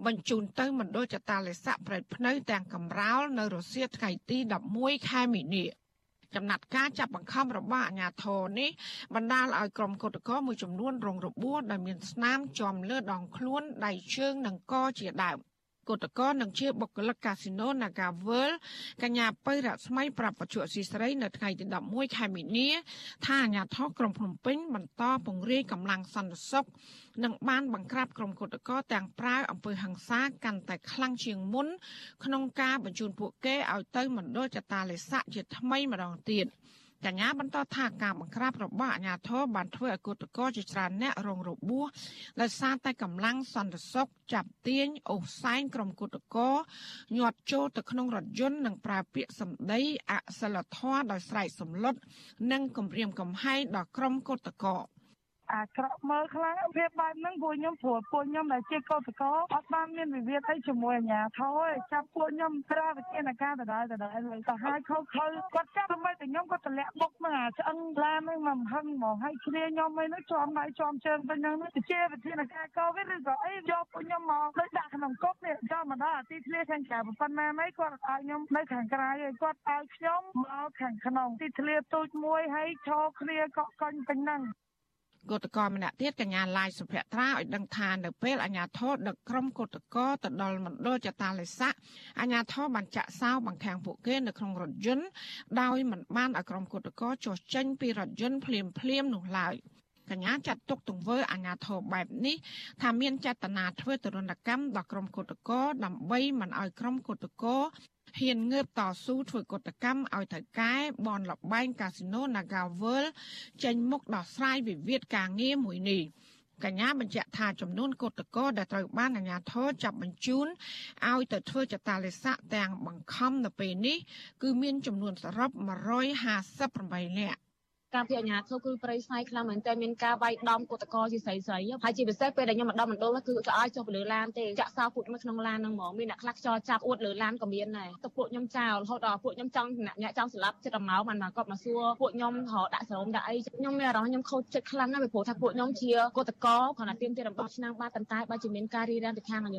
បញ្ជូនទៅមណ្ឌលចតាលិស័កប្រៃភ្នៅទាំងកំរោលនៅរុស្ស៊ីថ្ងៃទី11ខែមីនាចំណាត់ការចាប់បង្ខំរបស់អាញាធរនេះបណ្ដាលឲ្យក្រុមគុតកោមួយចំនួនរងរបួសដោយមានស្នាមជាំលើដងខ្លួនដៃជើងនិងកជាដើម គតកោនិងជាបុគ្គលិកកាស៊ីណូ Nagavel កញ្ញាពៅរស្មីប្រាប់បច្ចុប្បន្នស៊ីស្រីនៅថ្ងៃទី11ខែមីនាថាអាញាធរក្រុងភ្នំពេញបន្តពង្រាយកម្លាំងសន្តិសុខនិងបានបង្ក្រាបក្រុមគតកោទាំងប្រើអំពើហិង្សាកាន់តែខ្លាំងជាងមុន ក្នុងការបញ្ជូនពួកគេឲ្យទៅមណ្ឌលចតាលេស័កជាថ្មីម្ដងទៀត។ កញ្ញាបន្តថាការបង្ក្រាបរបស់អាជ្ញាធរបានធ្វើឲ្យគឧតកោជាច្រើនអ្នករងរបួសដោយសារតែកម្លាំងសន្តិសុខចាប់ទាញអូសសែងក្រុមគឧតកោញាត់ចូលទៅក្នុងរថយន្តនិងប្រើពាក្យសម្ដីអសិលធម៌ដោយស្រែកសម្លុតនិងគំរាមកំហែងដល់ក្រុមគឧតកោ អាក្រក់មើលខ្លាំងវាបែបហ្នឹងពួកខ្ញុំព្រោះពួកខ្ញុំដែលជាកោតកោអត់បានមានវិវាទអីជាមួយអាជ្ញាធរទេចាប់ពួកខ្ញុំប្រើវិធានការដដែលដដែលទៅឲ្យខុសខើគាត់ចាប់ទៅតែខ្ញុំគាត់តម្លាក់បុកមកអាឆ្អឹងឡានហ្នឹងមកហឹងហ្មងឲ្យឈ្លាខ្ញុំអីនោះជាប់ដៃជាប់ជើងទៅហ្នឹងជាវិធានការកោវិឬក៏អីយកពួកខ្ញុំមកដូចដាក់ក្នុងគុកនេះដល់មកដល់អាទីធ្លាខាងក្រៅប៉ុណ្ណាណៃគាត់ឲ្យខ្ញុំនៅខាងក្រៅឯងគាត់ឲ្យខ្ញុំមកខាងក្នុងទីធ្លាទូចមួយហើយឈរគ្នាកក់កុញពេញហ្នឹង គឧតកម្នាក់ទៀតកញ្ញាឡាយសុភត្រាឲ្យដឹងថានៅពេលអាញាធរដឹកក្រុមគឧតកទៅដល់មណ្ឌលចតាលេស័កអាញាធរបានចាក់សោបង្ខាំងពួកគេនៅក្នុងរថយន្តដោយមិនបានឲ្យក្រុមគឧតកចុះចេញពីរថយន្តភ្លាមភ្លាមនោះឡើយកញ្ញាចាត់ទុកទង្វើអាញាធរបែបនេះថាមានចេតនាធ្វើទរណកម្មដល់ក្រុមគឧតកដើម្បីមិនឲ្យក្រុមគឧតក ហ៊ានងើបតស៊ូធ្វើកតកម្មឲ្យទៅកែបនលបែងកាស៊ីណូ Nagavel ចេញមុខដោះស្រាយវិវាទការងារមួយនេះកញ្ញាបញ្ជាក់ថាចំនួនកតកោដែលត្រូវបានអាជ្ញាធរចាប់បញ្ជូនឲ្យទៅធ្វើចតាលេស័កទាំងបង្ខំនៅពេលនេះ គឺមានចំនួនសរុប158នាក់ ការពីអាញាធិបគឺប្រៃស្នៃខ្លាំងមែនតើមានការវាយដំកតកជាស្រីស្រីហើយជាពិសេសពេលដែលខ្ញុំមកដល់មណ្ឌលគឺក៏ឲ្យចុះទៅលើឡានទេចាក់សោពួកខ្ញុំក្នុងឡានហ្នឹងហ្មងមានអ្នកខ្លះខ្យល់ចាប់អួតលើឡានក៏មានដែរទៅពួកខ្ញុំចោលរហូតដល់ពួកខ្ញុំចង់អ្នកចង់ស្លាប់ចិត្តអមោបានមកគាត់មកសួរពួកខ្ញុំរកដាក់សរោមដាក់អីខ្ញុំមានអារម្មណ៍ខ្ញុំខូចចិត្តខ្លាំងណាស់ពីព្រោះថាពួកខ្ញុំជាកតកគ្រាន់តែទៀមទារបស់ឆ្នាំបាទប៉ុន្តែបើជាមានការរីរាំងពីខាងអា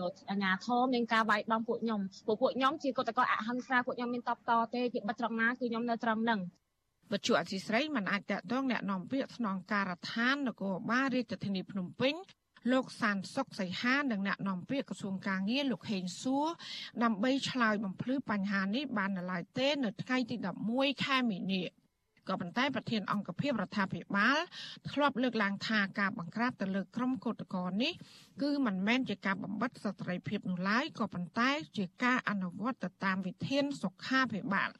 ញាធមមានការវាយដំពួកខ្ញុំពួកពួកខ្ញុំជាកតកគ្រាអហិង្សាពួកខ្ញុំមានតបតទេពីបិទត្រង់ណាគឺខ្ញុំនៅត្រង់ហ្នឹង វត្ថុអសីស្រីមិនអាចតតងแนะនាំពាក្យស្នងការដ្ឋាននគរបាលរាជធានីភ្នំពេញលោកសានសុកសីហានិងអ្នកនាំពាក្យក្រសួងកាងារលោកហេងសួរដើម្បីឆ្លើយបំភ្លឺបញ្ហានេះបាននៅឡើយទេ នៅថ្ងៃទី11ខែមីនា ក៏ប៉ុន្តែប្រធានអង្គភិបរដ្ឋាភិបាលធ្លាប់លើកឡើងថាការបង្ក្រាបទៅលើក្រុមកោតក្រនេះគឺមិនមែនជាការបំបិតសិទ្ធិសេរីភាពនោះឡើយក៏ប៉ុន្តែជាការអនុវត្តទៅតាមវិធានសុខាភិបាល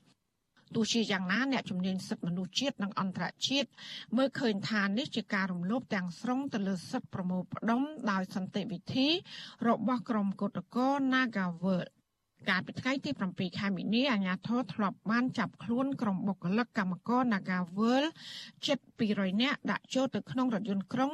ទោះជាយ៉ាងណាអ្នកជំនាញសិទ្ធិមនុស្សជាតិនិងអន្តរជាតិមើលឃើញថានេះជាការរំលោភទាំងស្រុងទៅលើសិទ្ធិប្រមូលផ្ដុំដោយសន្តិវិធីរបស់ក្រុមគឧតកោ Nagawal កាលពីថ្ងៃទី7ខែមីនាអាជ្ញាធរធ្លាប់បានចាប់ខ្លួនក្រុមបុគ្គលិកកម្មករ Nagawal ជិត200នាក់ដាក់ចូលទៅក្នុងរថយន្តក្រុង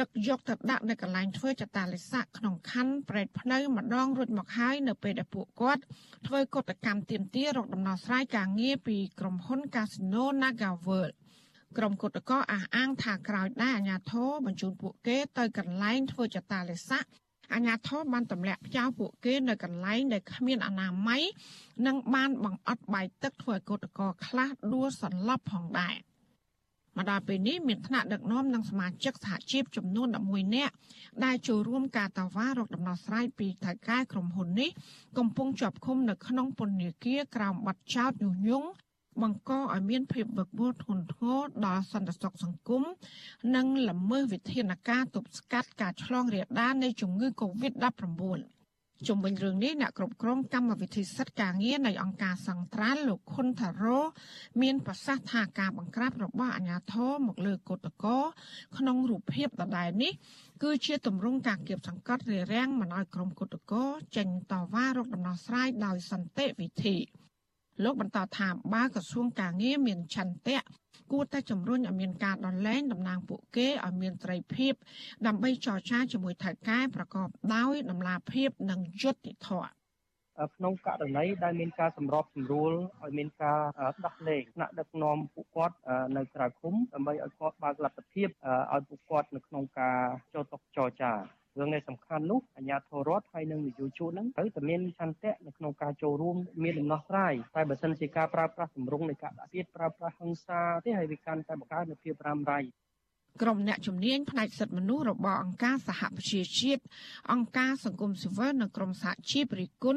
ដឹកយកទៅដាក់នៅកន្លែងធ្វើចតាលិស័កក្នុងខណ្ឌប្រែតភ្នៅម្ដងរួចមកហើយនៅពេលដែលពួកគាត់ធ្វើកតកម្មទាមទាររកដំណោះស្រាយការងារពីក្រុមហ៊ុន Casino Nagawal ក្រុមគុតកោអះអាងថាក្រោយដែរអាជ្ញាធរបញ្ជូនពួកគេទៅកន្លែងធ្វើចតាលិស័ក អាញាធរបានទម្លាក់ចោលពួកគេនៅកន្លែងដែលគ្មានអនាម័យនិងបានបង្អត់បាយទឹកធ្វើឲ្យកោតក្រខ្លះដួលសន្លប់ផងដែរមកដល់ពេលនេះមានថ្នាក់ដឹកនាំនិងសមាជិកសហជីពចំនួន11នាក់ដែលចូលរួមការតវ៉ារកដំណោះស្រាយពីថៅកែក្រុមហ៊ុននេះកំពុងជាប់ឃុំនៅក្នុងពន្ធនាគារក្រោមបទចោទញុះញង់ បង្កឲ្យមានភាពវឹកវរធ្ងន់ធ្ងរដល់សន្តិសុខសង្គមនិងល្មើសវិធានការទប់ស្កាត់ការឆ្លងរាលដាលនៃជំងឺ Covid-19 ជុំវិញរឿងនេះអ្នកគ្រប់គ្រងកម្មវិធីសិទ្ធិការងារនៃអង្គការសង្ត្រាល់លោកខុនថារ៉ូមានប្រសាសន៍ថាការបង្ក្រាបរបស់អាជ្ញាធរមកលើកោតកោក្នុងរូបភាពដដែលនេះគឺជាទម្រង់ការគៀបសង្កត់រារាំងមិនឲ្យក្រុមកោតកោចេញតវ៉ារកដំណោះស្រាយដោយសន្តិវិធី។ លោកបន្តថាបើក្រសួងការងារមានឆន្ទៈគួរតែជំរុញឲ្យមានការដោះលែងតំណាងពួកគេឲ្យមានត្រីភាព ដើម្បីចរចាជាមួយថៅកែប្រកបដោយដំណាភាពនិងយុត្តិធម៌ក្នុងករណីដែលមានការសម្របសម្រួលឲ្យមានការដោះលែងថ្នាក់ដឹកនាំពួកគាត់នៅក្រៅឃុំដើម្បីឲ្យគាត់បើកលទ្ធភាពឲ្យពួកគាត់នៅក្នុងការចូលតុចរចា រឿងនេះសំខាន់នោះអាជ្ញាធររដ្ឋហើយនិងនយោជកហ្នឹងត្រូវតែមានឆន្ទៈនៅក្នុងការចូលរួមមានដំណោះស្រាយតែបើសិនជាការប្រើប្រាស់ទម្រង់នៃការដាក់ទៀតប្រើប្រាស់ហិង្សាទេហើយវាកាន់តែបង្កើននូវភាពរ៉ាំរ៉ៃក្រុមអ្នកជំនាញផ្នែកសិទ្ធិមនុស្សរបស់អង្គការសហប្រជាជាតិអង្គការសង្គមស៊ីវិលនិងក្រុមសហជីពរិគុណ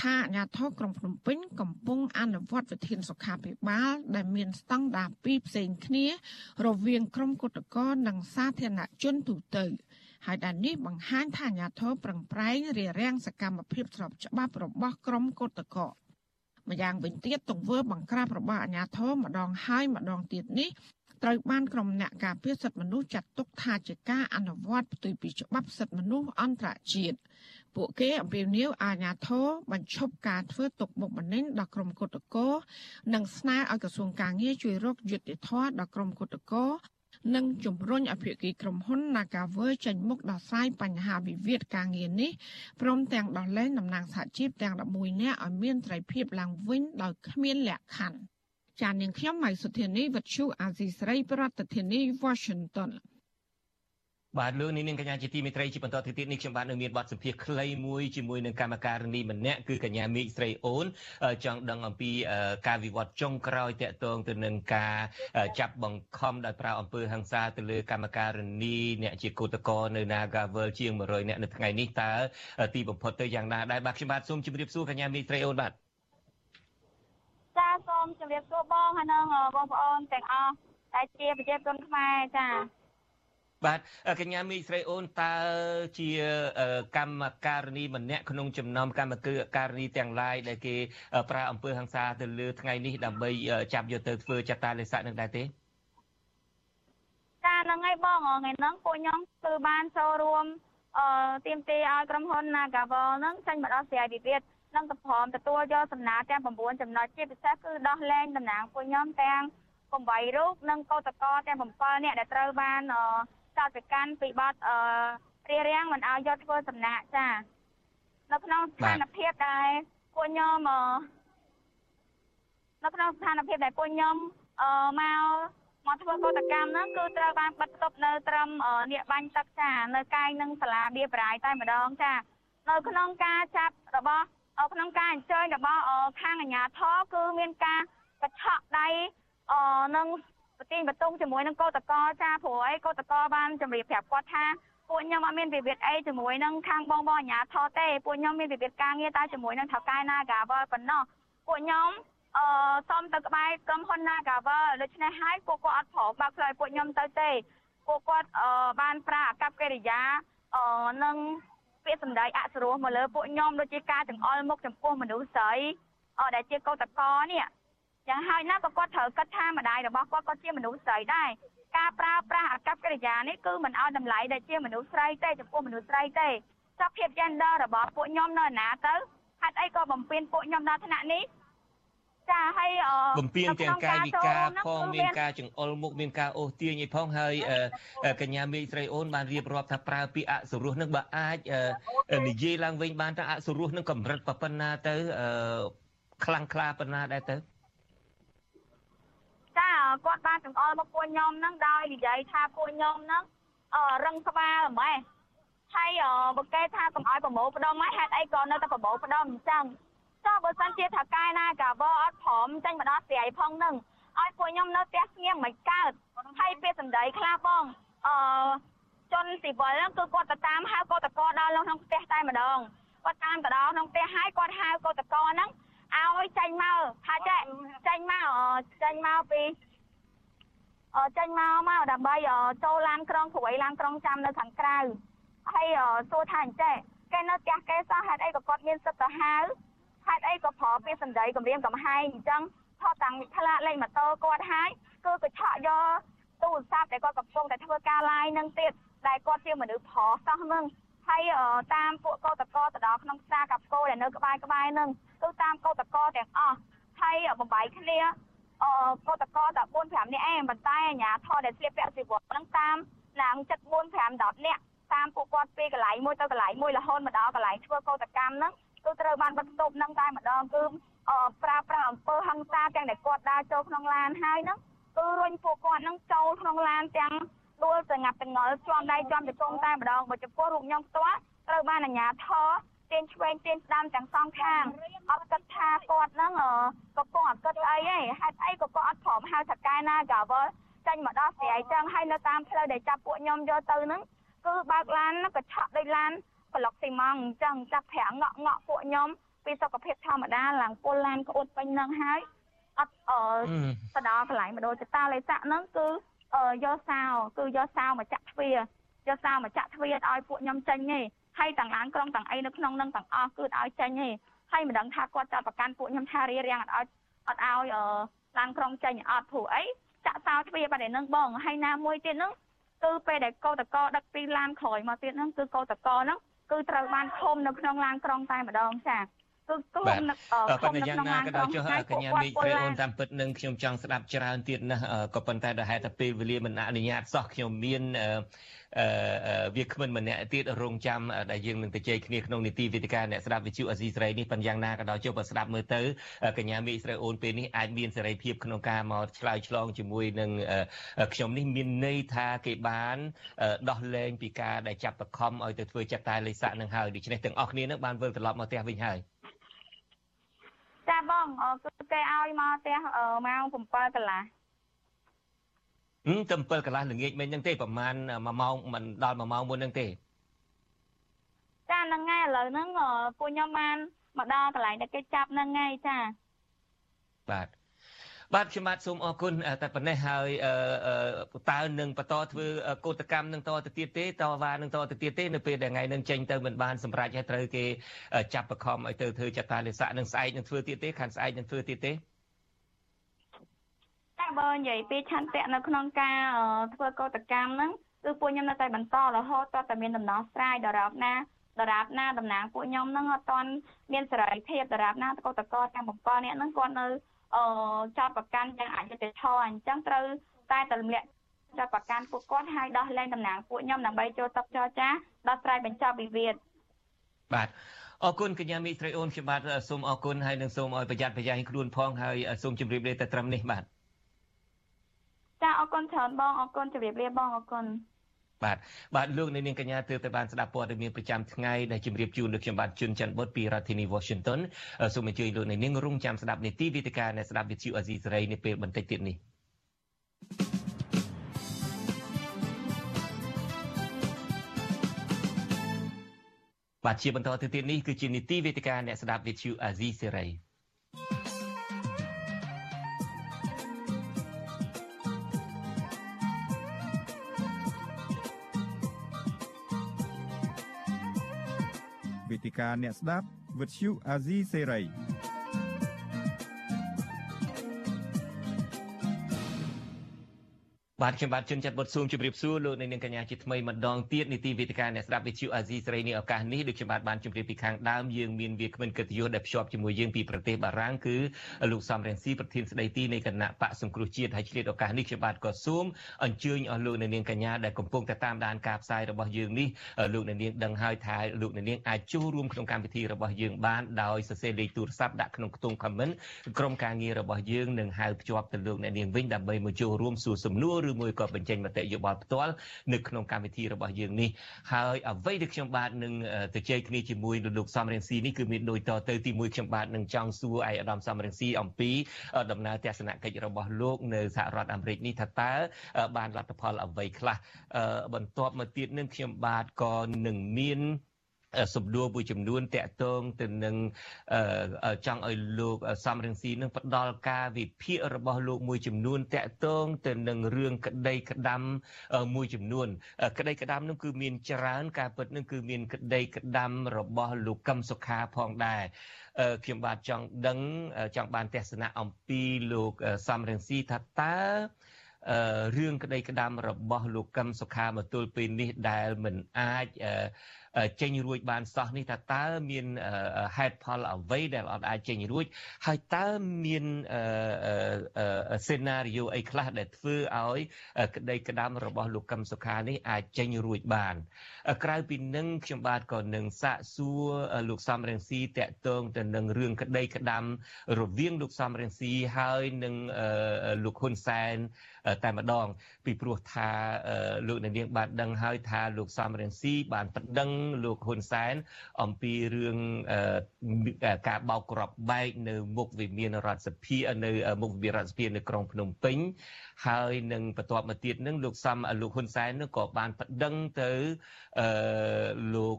ថាអាញាធរក្រុងភ្នំពេញកំពុងអនុវត្តវិធានសុខាភិបាល ដែលមានស្តង់ដារពីរផ្សេងគ្នា រវាងក្រុមគុតកោនិងសាធារណជនទូទៅ។ ហើយដែលនេះបង្ហាញថាអាញាធរប្រឹងប្រែងរារាំងសកម្មភាពស្របច្បាប់របស់ក្រុមកុតកោម្យ៉ាងវិញទៀតទង្វើបង្ក្រាបរបស់អាញាធរម្ដងហើយម្ដងទៀតនេះត្រូវបានក្រុមអ្នកការពារសិទ្ធិមនុស្សចាត់ទុកថាជាការអនុវត្តផ្ទុយពីច្បាប់សិទ្ធិមនុស្សអន្តរជាតិពួកគេអំពាវនាវអាញាធរបញ្ឈប់ការធ្វើទុកបុកម្នេញដល់ក្រុមគុតកោនិងស្នើឲ្យក្រសួងការងារជួយរកយុត្តិធម៌ដល់ក្រុមគុតកោ និងជំរុញឲ្យភាគីក្រុមហ៊ុន Nagawer ចេញមុខដោះស្រាយបញ្ហាវិវាទការងារនេះព្រមទាំងដោះលែងតំណាងសហជីពទាំង11នាក់ឲ្យមានត្រីភាពឡើងវិញដោយគ្មានលក្ខខណ្ឌចាននាងខ្ញុំម៉ៃសុធានីវិទ្យុអាស៊ីស្រី ប្រធានាធិបតី Washington បាទលោកនាងកញ្ញាជាទីមេត្រីជាបន្តទៅទៀតនេះខ្ញុំបាទនៅមានបទសម្ភាសន៍ខ្លីមួយជាមួយនឹងកម្មការនីម្នាក់គឺកញ្ញាមេឃស្រីអូនចង់ដឹងអំពីការវិវត្តចុងក្រោយតាក់ទងទៅនឹងការចាប់បង្ខំដោយប្រើអំពើហិង្សាទៅលើកម្មការនីអ្នកជាគឧតកោនៅ Nagavel ជាង100អ្នកនៅថ្ងៃនេះតើទីបំផុតទៅយ៉ាងណាដែរបាទខ្ញុំបាទសូមជម្រាបសួរកញ្ញាមេឃស្រីអូនបាទចាសូមជម្រាបសួរបងហើយនឹងបងប្អូនទាំងអស់ដែលជាប្រជាជនខ្មែរចា បាទកញ្ញាមីស្រីអូនតើជាកម្មការនីម្នាក់ក្នុងចំណោមកម្មការនីទាំងឡាយដែលគេប្រើអំពើហិង្សាទៅលើថ្ងៃនេះដើម្បីចាប់យកទៅធ្វើចតាលិស័កនឹងដែរទេចាហ្នឹងហើយបងថ្ងៃហ្នឹងពួកខ្ញុំគឺបានចូលរួមអឺទៀមទីឲ្យក្រុមហ៊ុន Nagawal ហ្នឹងចេញមកដោះស្រាយវិវាទនិងទៅព្រមទទួលយកសំណើទាំង9ចំណុចជាពិសេសគឺដោះលែងតំណាងពួកខ្ញុំទាំង8រូបនិងកោតក្រទាំង7នាក់ដែលត្រូវបានអឺ ចោទប្រកាន់ពីបទអឺរារាំងមិនឲ្យយកធ្វើសំណាក់ចានៅក្នុងស្ថានភាពដែលពួកខ្ញុំអឺនៅក្នុងស្ថានភាពដែលពួកខ្ញុំអឺមកមកធ្វើកតកម្មហ្នឹងគឺត្រូវបានបិទទប់នៅត្រឹមនាកបាញ់ទឹកចានៅកាយនឹងសាលាបៀប្រាយតែម្ដងចានៅក្នុងការចាប់របស់ក្នុងការអញ្ជើញរបស់ខាងអាជ្ញាធរគឺមានការបច្ឆក់ដៃអនឹង ប្រទីងបតុងជាមួយនឹងកោតកោចាព្រោះអីកោតកោបានជម្រាបប្រាប់គាត់ថាពួកខ្ញុំអត់មានវិវាទអីជាមួយនឹងខាងបងបងអាញាធរទេពួកខ្ញុំមានវិវាទការងារតែជាមួយនឹងថៅកែ Nagawal ប៉ុណ្ណោះពួកខ្ញុំអឺសុំទៅក្បែរក្រុមហ៊ុន Nagavel ដូច្នេះហើយពួកគាត់អត់ព្រមបើកផ្លូវពួកខ្ញុំទៅទេពួកគាត់អឺបានប្រាអកប្បកិរិយាអឺនឹងពាក្យសម្ដីអសុរោះមកលើពួកខ្ញុំដូចជាការចង្អុលមុខចំពោះមនុស្សស្រីអឺដែលជាកោតកោនេះ យ៉ាងហើយណាក៏គាត់ត្រូវគិតថាម្ដាយរបស់គាត់ក៏ជាមនុស្សស្រីដែរការប្រើប្រាស់អកប្បកិរិយានេះគឺមិនឲ្យតម្លៃដែលជាមនុស្សស្រីទេចំពោះមនុស្សស្រីទេចប់ភាព gender របស់ពួកខ្ញុំនៅណាទៅហេតុអីក៏បំពេញពួកខ្ញុំដល់ថ្នាក់នេះចាហើយបំពេញទាំងកាយវិការផងមានការចង្អុលមុខមានការអូសទាញអីផងហើយកញ្ញាមេស្រីអូនបានរៀបរាប់ថាប្រើពាក្យអសុរោះនឹងបើអាចនិយាយឡើងវិញបានថាអសុរោះនឹងកម្រិតប៉ុណ្ណាទៅខ្លាំងក្លាប៉ុណ្ណាដែរទៅចា គាត់បានចង្អុលមកពួកខ្ញុំហ្នឹងដោយនិយាយថាពួកខ្ញុំហ្នឹងរឹងក្បាលម៉េះហើយបើគេថាកុំឲ្យប្រមូលផ្ដុំហើយហេតុអីក៏នៅតែប្រមូលផ្ដុំអញ្ចឹងចុះបើសិនជាថាកាយណាកាវអត់ព្រមចេញមកដល់ស្រីផងនឹងឲ្យពួកខ្ញុំនៅផ្ទះស្ងៀមមិនកើតហើយពេលសម្ដីខ្លះបងអឺជនស៊ីវិលហ្នឹងគឺគាត់ទៅតាមហៅកោតកោដល់ក្នុងផ្ទះតែម្ដងគាត់តាមទៅដល់ក្នុងផ្ទះហើយគាត់ហៅកោតកោហ្នឹងឲ្យចេញមកថាចេះចេញមកចេញមកពីអ ចេញមកមកដើម្បីចូលឡានក្រុងព្រួយឡានក្រុងចាំនៅខាងក្រៅហើយសួរថាអញ្ចេះគេនៅផ្ទះគេសោះហេតុអីក៏គាត់មានសិទ្ធិទៅហៅហេតុអីក៏ប្រើពាក្យសម្ដីគម្រាមកំហែងអញ្ចឹងថតតាំងផ្លាកលេខម៉ូតូគាត់ហើយគឺក៏ឆក់យកទូរស័ព្ទដែលគាត់កំពុងតែធ្វើការ live នឹងទៀតដែលគាត់ជាមនុស្សប្រុសសោះនឹងហើយតាមពួកកោតកោទៅដល់ក្នុងផ្សារកាប់គោដែលនៅក្បែរក្បែរនឹងគឺតាមកោតកោទាំងអស់ហើយបំបីគ្នា អឺកោតកោតែ4 5នាក់ឯងប៉ុន្តែអាញាធរដែលស្លៀកពាក់ស៊ីវ័នឹងតាមឡើងចិត្ត4 5 10នាក់តាមពួកគាត់ពីកន្លែងមួយទៅកន្លែងមួយរហូតមកដល់កន្លែងធ្វើកោតកម្មហ្នឹងគឺត្រូវបានបិទស្ទប់នឹងតែម្ដងគឺប្រើប្រាស់អំពើហិង្សាទាំងដែលគាត់ដើរចូលក្នុងឡានហើយហ្នឹងគឺរុញពួកគាត់ហ្នឹងចូលក្នុងឡានទាំងដួលសងាត់តងល់ជាប់ដៃជាប់ជង្គង់តែម្ដងបើចំពោះរូបខ្ញុំផ្ទាល់ត្រូវបានអាជ្ញាធរ ទាញឆ្វេងទាញស្ដាំទាំងសងខាងអត់គិតថាគាត់ហ្នឹងកំពុងអត់គិតអីទេហេតុអីក៏គាត់អត់ព្រមហៅថាកែណាកាវលចេញមកដល់ស្រីចឹងហើយនៅតាមផ្លូវដែលចាប់ពួកខ្ញុំយកទៅហ្នឹងគឺបើកឡានក៏ឆក់ដូចឡានប្លុកស៊ីម៉ងអញ្ចឹងចាប់ប្រាំងងក់ងក់ពួកខ្ញុំពីសុខភាពធម្មតាឡើងពុលឡានក្អួតពេញនឹងហើយអត់អឺទៅដល់កន្លែងមដូរចតាលេស័កហ្នឹងគឺយកសោគឺយកសោមកចាក់ទ្វារយកសោមកចាក់ទ្វារឲ្យពួកខ្ញុំចេញទេ ហើយទាំងឡានក្រុងទាំងអីនៅក្នុងនឹងទាំងអស់គឺឲ្យចេញទេហើយមិនដឹងថាគាត់ចាត់ប្រកាន់ពួកខ្ញុំថារៀបរៀងអត់ឲ្យអត់ឲ្យឡានក្រុងចេញអត់ព្រោះអីចាក់សោទ្វារបាត់ឯនឹងបងហើយណាមួយទៀតហ្នឹងគឺពេលដែលកោតកោដឹកពីឡានក្រោយមកទៀតហ្នឹងគឺកោតកោហ្នឹងគឺត្រូវបានឃុំនៅក្នុងឡានក្រុងតែម្ដងចា គឺឃុំនៅឃុំនៅក្នុងឡានក្រុងចុះកញ្ញាមេឃព្រៃអូនតាមពិតនឹងខ្ញុំចង់ស្ដាប់ច្រើនទៀតណាស់ក៏ប៉ុន្តែដល់ហេតុតែពេលវេលាមិនអនុញ្ញាតសោះខ្ញុំមានអឺវាគ្មិនម្នាក់ទៀតរងចាំដែលយើងនឹងទៅជែកគ្នាក្នុងនីតិវិទ្យាអ្នកស្ដាប់វិទ្យុអេស៊ីស្រីនេះប៉ុន្តែយ៉ាងណាក៏ដោយចុះបើស្ដាប់មើលទៅកញ្ញាមេស្រីអូនពេលនេះអាចមានសេរីភាពក្នុងការមកឆ្លើយឆ្លងជាមួយនឹងខ្ញុំនេះមានន័យថាគេបានដោះលែងពីការដែលចាប់បខំឲ្យទៅធ្វើចាត់តែលេខសាក់នឹងហើយដូច្នេះទាំងអស់គ្នានឹងបានវិលត្រឡប់មកផ្ទះវិញហើយ ចាបងគឺគេឲ្យមកផ្ទះម៉ោង7កន្លះហឹមតែ7កន្លះល្ងាចមិញហ្នឹងទេប្រហែល1ម៉ោងមិនដល់1ម៉ោងមុនហ្នឹងទេចាហ្នឹងហើយឥឡូវហ្នឹងពួកខ្ញុំបានមកដល់កន្លែងដែលគេចាប់ហ្នឹងហើយចាបាទ បាទខ្ញុំបាទសូមអរគុណតែប៉ុណ្ណេះហើយតើនឹងបន្តធ្វើកោតកម្មនឹងតទៅទៀតទេតវ៉ានឹងតទៅទៀតទេនៅពេលដែលថ្ងៃនឹងចេញទៅមិនបានសម្រេចឲ្យត្រូវគេចាប់បខំឲ្យទៅធ្វើចតាលិស័កនឹងស្អែកនឹងធ្វើទៀតទេខាងស្អែកនឹងធ្វើទៀតទេបើនិយាយពីឆន្ទៈនៅក្នុងការធ្វើកោតកម្មហ្នឹងគឺពួកខ្ញុំនៅតែបន្តរហូតតតែមានដំណោះស្រាយដរាបណាដរាបណាតំណាងពួកខ្ញុំហ្នឹងអត់ទាន់មានសេរីភាពដរាបណាកោតកោទាំង7នាក់ហ្នឹងគាត់នៅ អឺចោតប្រកាន់យ៉ាងអយុត្តិធម៌អញ្ចឹងត្រូវតែទម្លាក់ចោតប្រកាន់ពួកគាត់ហើយដោះលែងតំណាងពួកខ្ញុំដើម្បីចូលតុចរចាដោះស្រាយបញ្ចប់វិវាទបាទអរគុណកញ្ញាមីស្រីអូនខ្ញុំបាទសូមអរគុណហើយនឹងសូមឲ្យប្រយ័ត្នប្រយែងខ្លួនផងហើយសូមជម្រាបលាតែត្រឹមនេះបាទចាអរគុណច្រើនបងអរគុណជម្រាបលាបងអរគុណ បាទបាទលោកនាងកញ្ញាទើបតែបានស្ដាប់ព័ត៌មានប្រចាំថ្ងៃដែលជម្រាបជូនលោកខ្ញុំបាទជួនច័ន្ទបុតពីរដ្ឋធានី Washington សូមអញ្ជើញលោកនាងរងចាំស្ដាប់នីតិវិទ្យានៃស្ដាប់វិទ្យុអាស៊ីសេរីនាពេលបន្តិចទៀតនេះបាទជាបន្តទៅទៀតនេះគឺជានីតិវិទ្យាអ្នកស្ដាប់វិទ្យុអាស៊ីសេរី វេទិកាអ្នកស្ដាប់វិទ្យុអាស៊ីសេរី បាទខ្ញុំបាទជុនចាត់បុតស៊ូមជម្រាបសួរលោកអ្នកនាងកញ្ញាជាថ្មីម្ដងទៀតនីតិវិទ្យាអ្នកស្ដាប់វិទ្យុអាស៊ីសេរីនេះឱកាសនេះដូចខ្ញុំបាទបានជម្រាបពីខាងដើមយើងមានវាគ្មិនកិត្តិយសដែលភ្ជាប់ជាមួយយើងពីប្រទេសបារាំងគឺលោកសំរងស៊ីប្រធានស្ដីទីនៃគណៈបកសង្គ្រោះជាតិហើយឆ្លៀតឱកាសនេះខ្ញុំបាទក៏សូមអញ្ជើញអស់លោកអ្នកនាងកញ្ញាដែលកំពុងតែតាមដានការផ្សាយរបស់យើងនេះលោកអ្នកនាងដឹងហើយថាលោកអ្នកនាងអាចចូលរួមក្នុងកម្មវិធីរបស់យើងបានដោយសរសេរលេខទូរស័ព្ទដាក់ក្នុងខ្ទង់ comment ក្រុមការងាររបស់យើងនឹងហៅភ្ជាប់ទៅលោកអ្នកនាងវិញដើម្បីមកចូលរួមសួរសំណួរឬមួយក៏បញ្ចេញមតិយោបល់ផ្ទាល់នៅក្នុងកម្មវិធីរបស់យើងនេះហើយអ្វីដែលខ្ញុំបាទនឹងទៅជែកគ្នាជាមួយលោកសំរៀងស៊ីនេះគឺមានដូចតទៅទីមួយខ្ញុំបាទនឹងចង់សួរឯកឧត្តមសំរៀងស៊ីអំពីដំណើរទស្សនកិច្ចរបស់លោកនៅសហរដ្ឋអាមេរិកនេះថាតើបានលទ្ធផលអ្វីខ្លះបន្ទាប់មកទៀតនឹងខ្ញុំបាទក៏នឹងមាន សំដួលមួយចំនួនតាក់ទងទៅនឹងចង់ឲ្យលោកសំរងស៊ីនឹងផ្ដល់ការវិភាគរបស់លោកមួយចំនួនតាក់ទងទៅនឹងរឿងក្តីក្តាំមួយចំនួន ក្តីក្តាំនឹងគឺមានច្រើនការពិតនឹងគឺមានក្តីក្តាំរបស់លោកកឹមសុខាផងដែរខ្ញុំបាទចង់ដឹងចង់បានទស្សនៈអំពីលោកសំរងស៊ីថាតើរឿងក្តីក្តាំរបស់លោកកឹមសុខាមកទល់ពេលនេះដែលមិនអាច ចេញរួចបានសោះនេះថាតើមានហេតុផលអ្វីដែលអត់អាចចេញរួចហើយតើមានសេណារីយ៉ូអីខ្លះដែលធ្វើឲ្យក្តីក្តាំរបស់លោកកឹមសុខានេះអាចចេញរួចបាន ក្រៅពីនឹងខ្ញុំបាទក៏នឹងសាកសួរលោកសំរងស៊ីតកតងទៅនឹងរឿងក្តីក្តាំរវាងលោកសំរងស៊ីហើយនឹងលោកហ៊ុនសែន តែម្ដង ពីព្រោះថាលោកនាងបានដឹងហើយថាលោកសំរងស៊ីបានប្តឹងលោកហ៊ុនសែនអំពីរឿងការបោកគ្រាប់បែកនៅមុខវិមានរដ្ឋសភានៅមុខវិមានរដ្ឋសភានៅក្រុងភ្នំពេញ ហើយនឹងបន្ទាប់មកទៀតនឹងលោកសំលោកហ៊ុនសែននឹងក៏បានប្តឹងទៅអឺលោក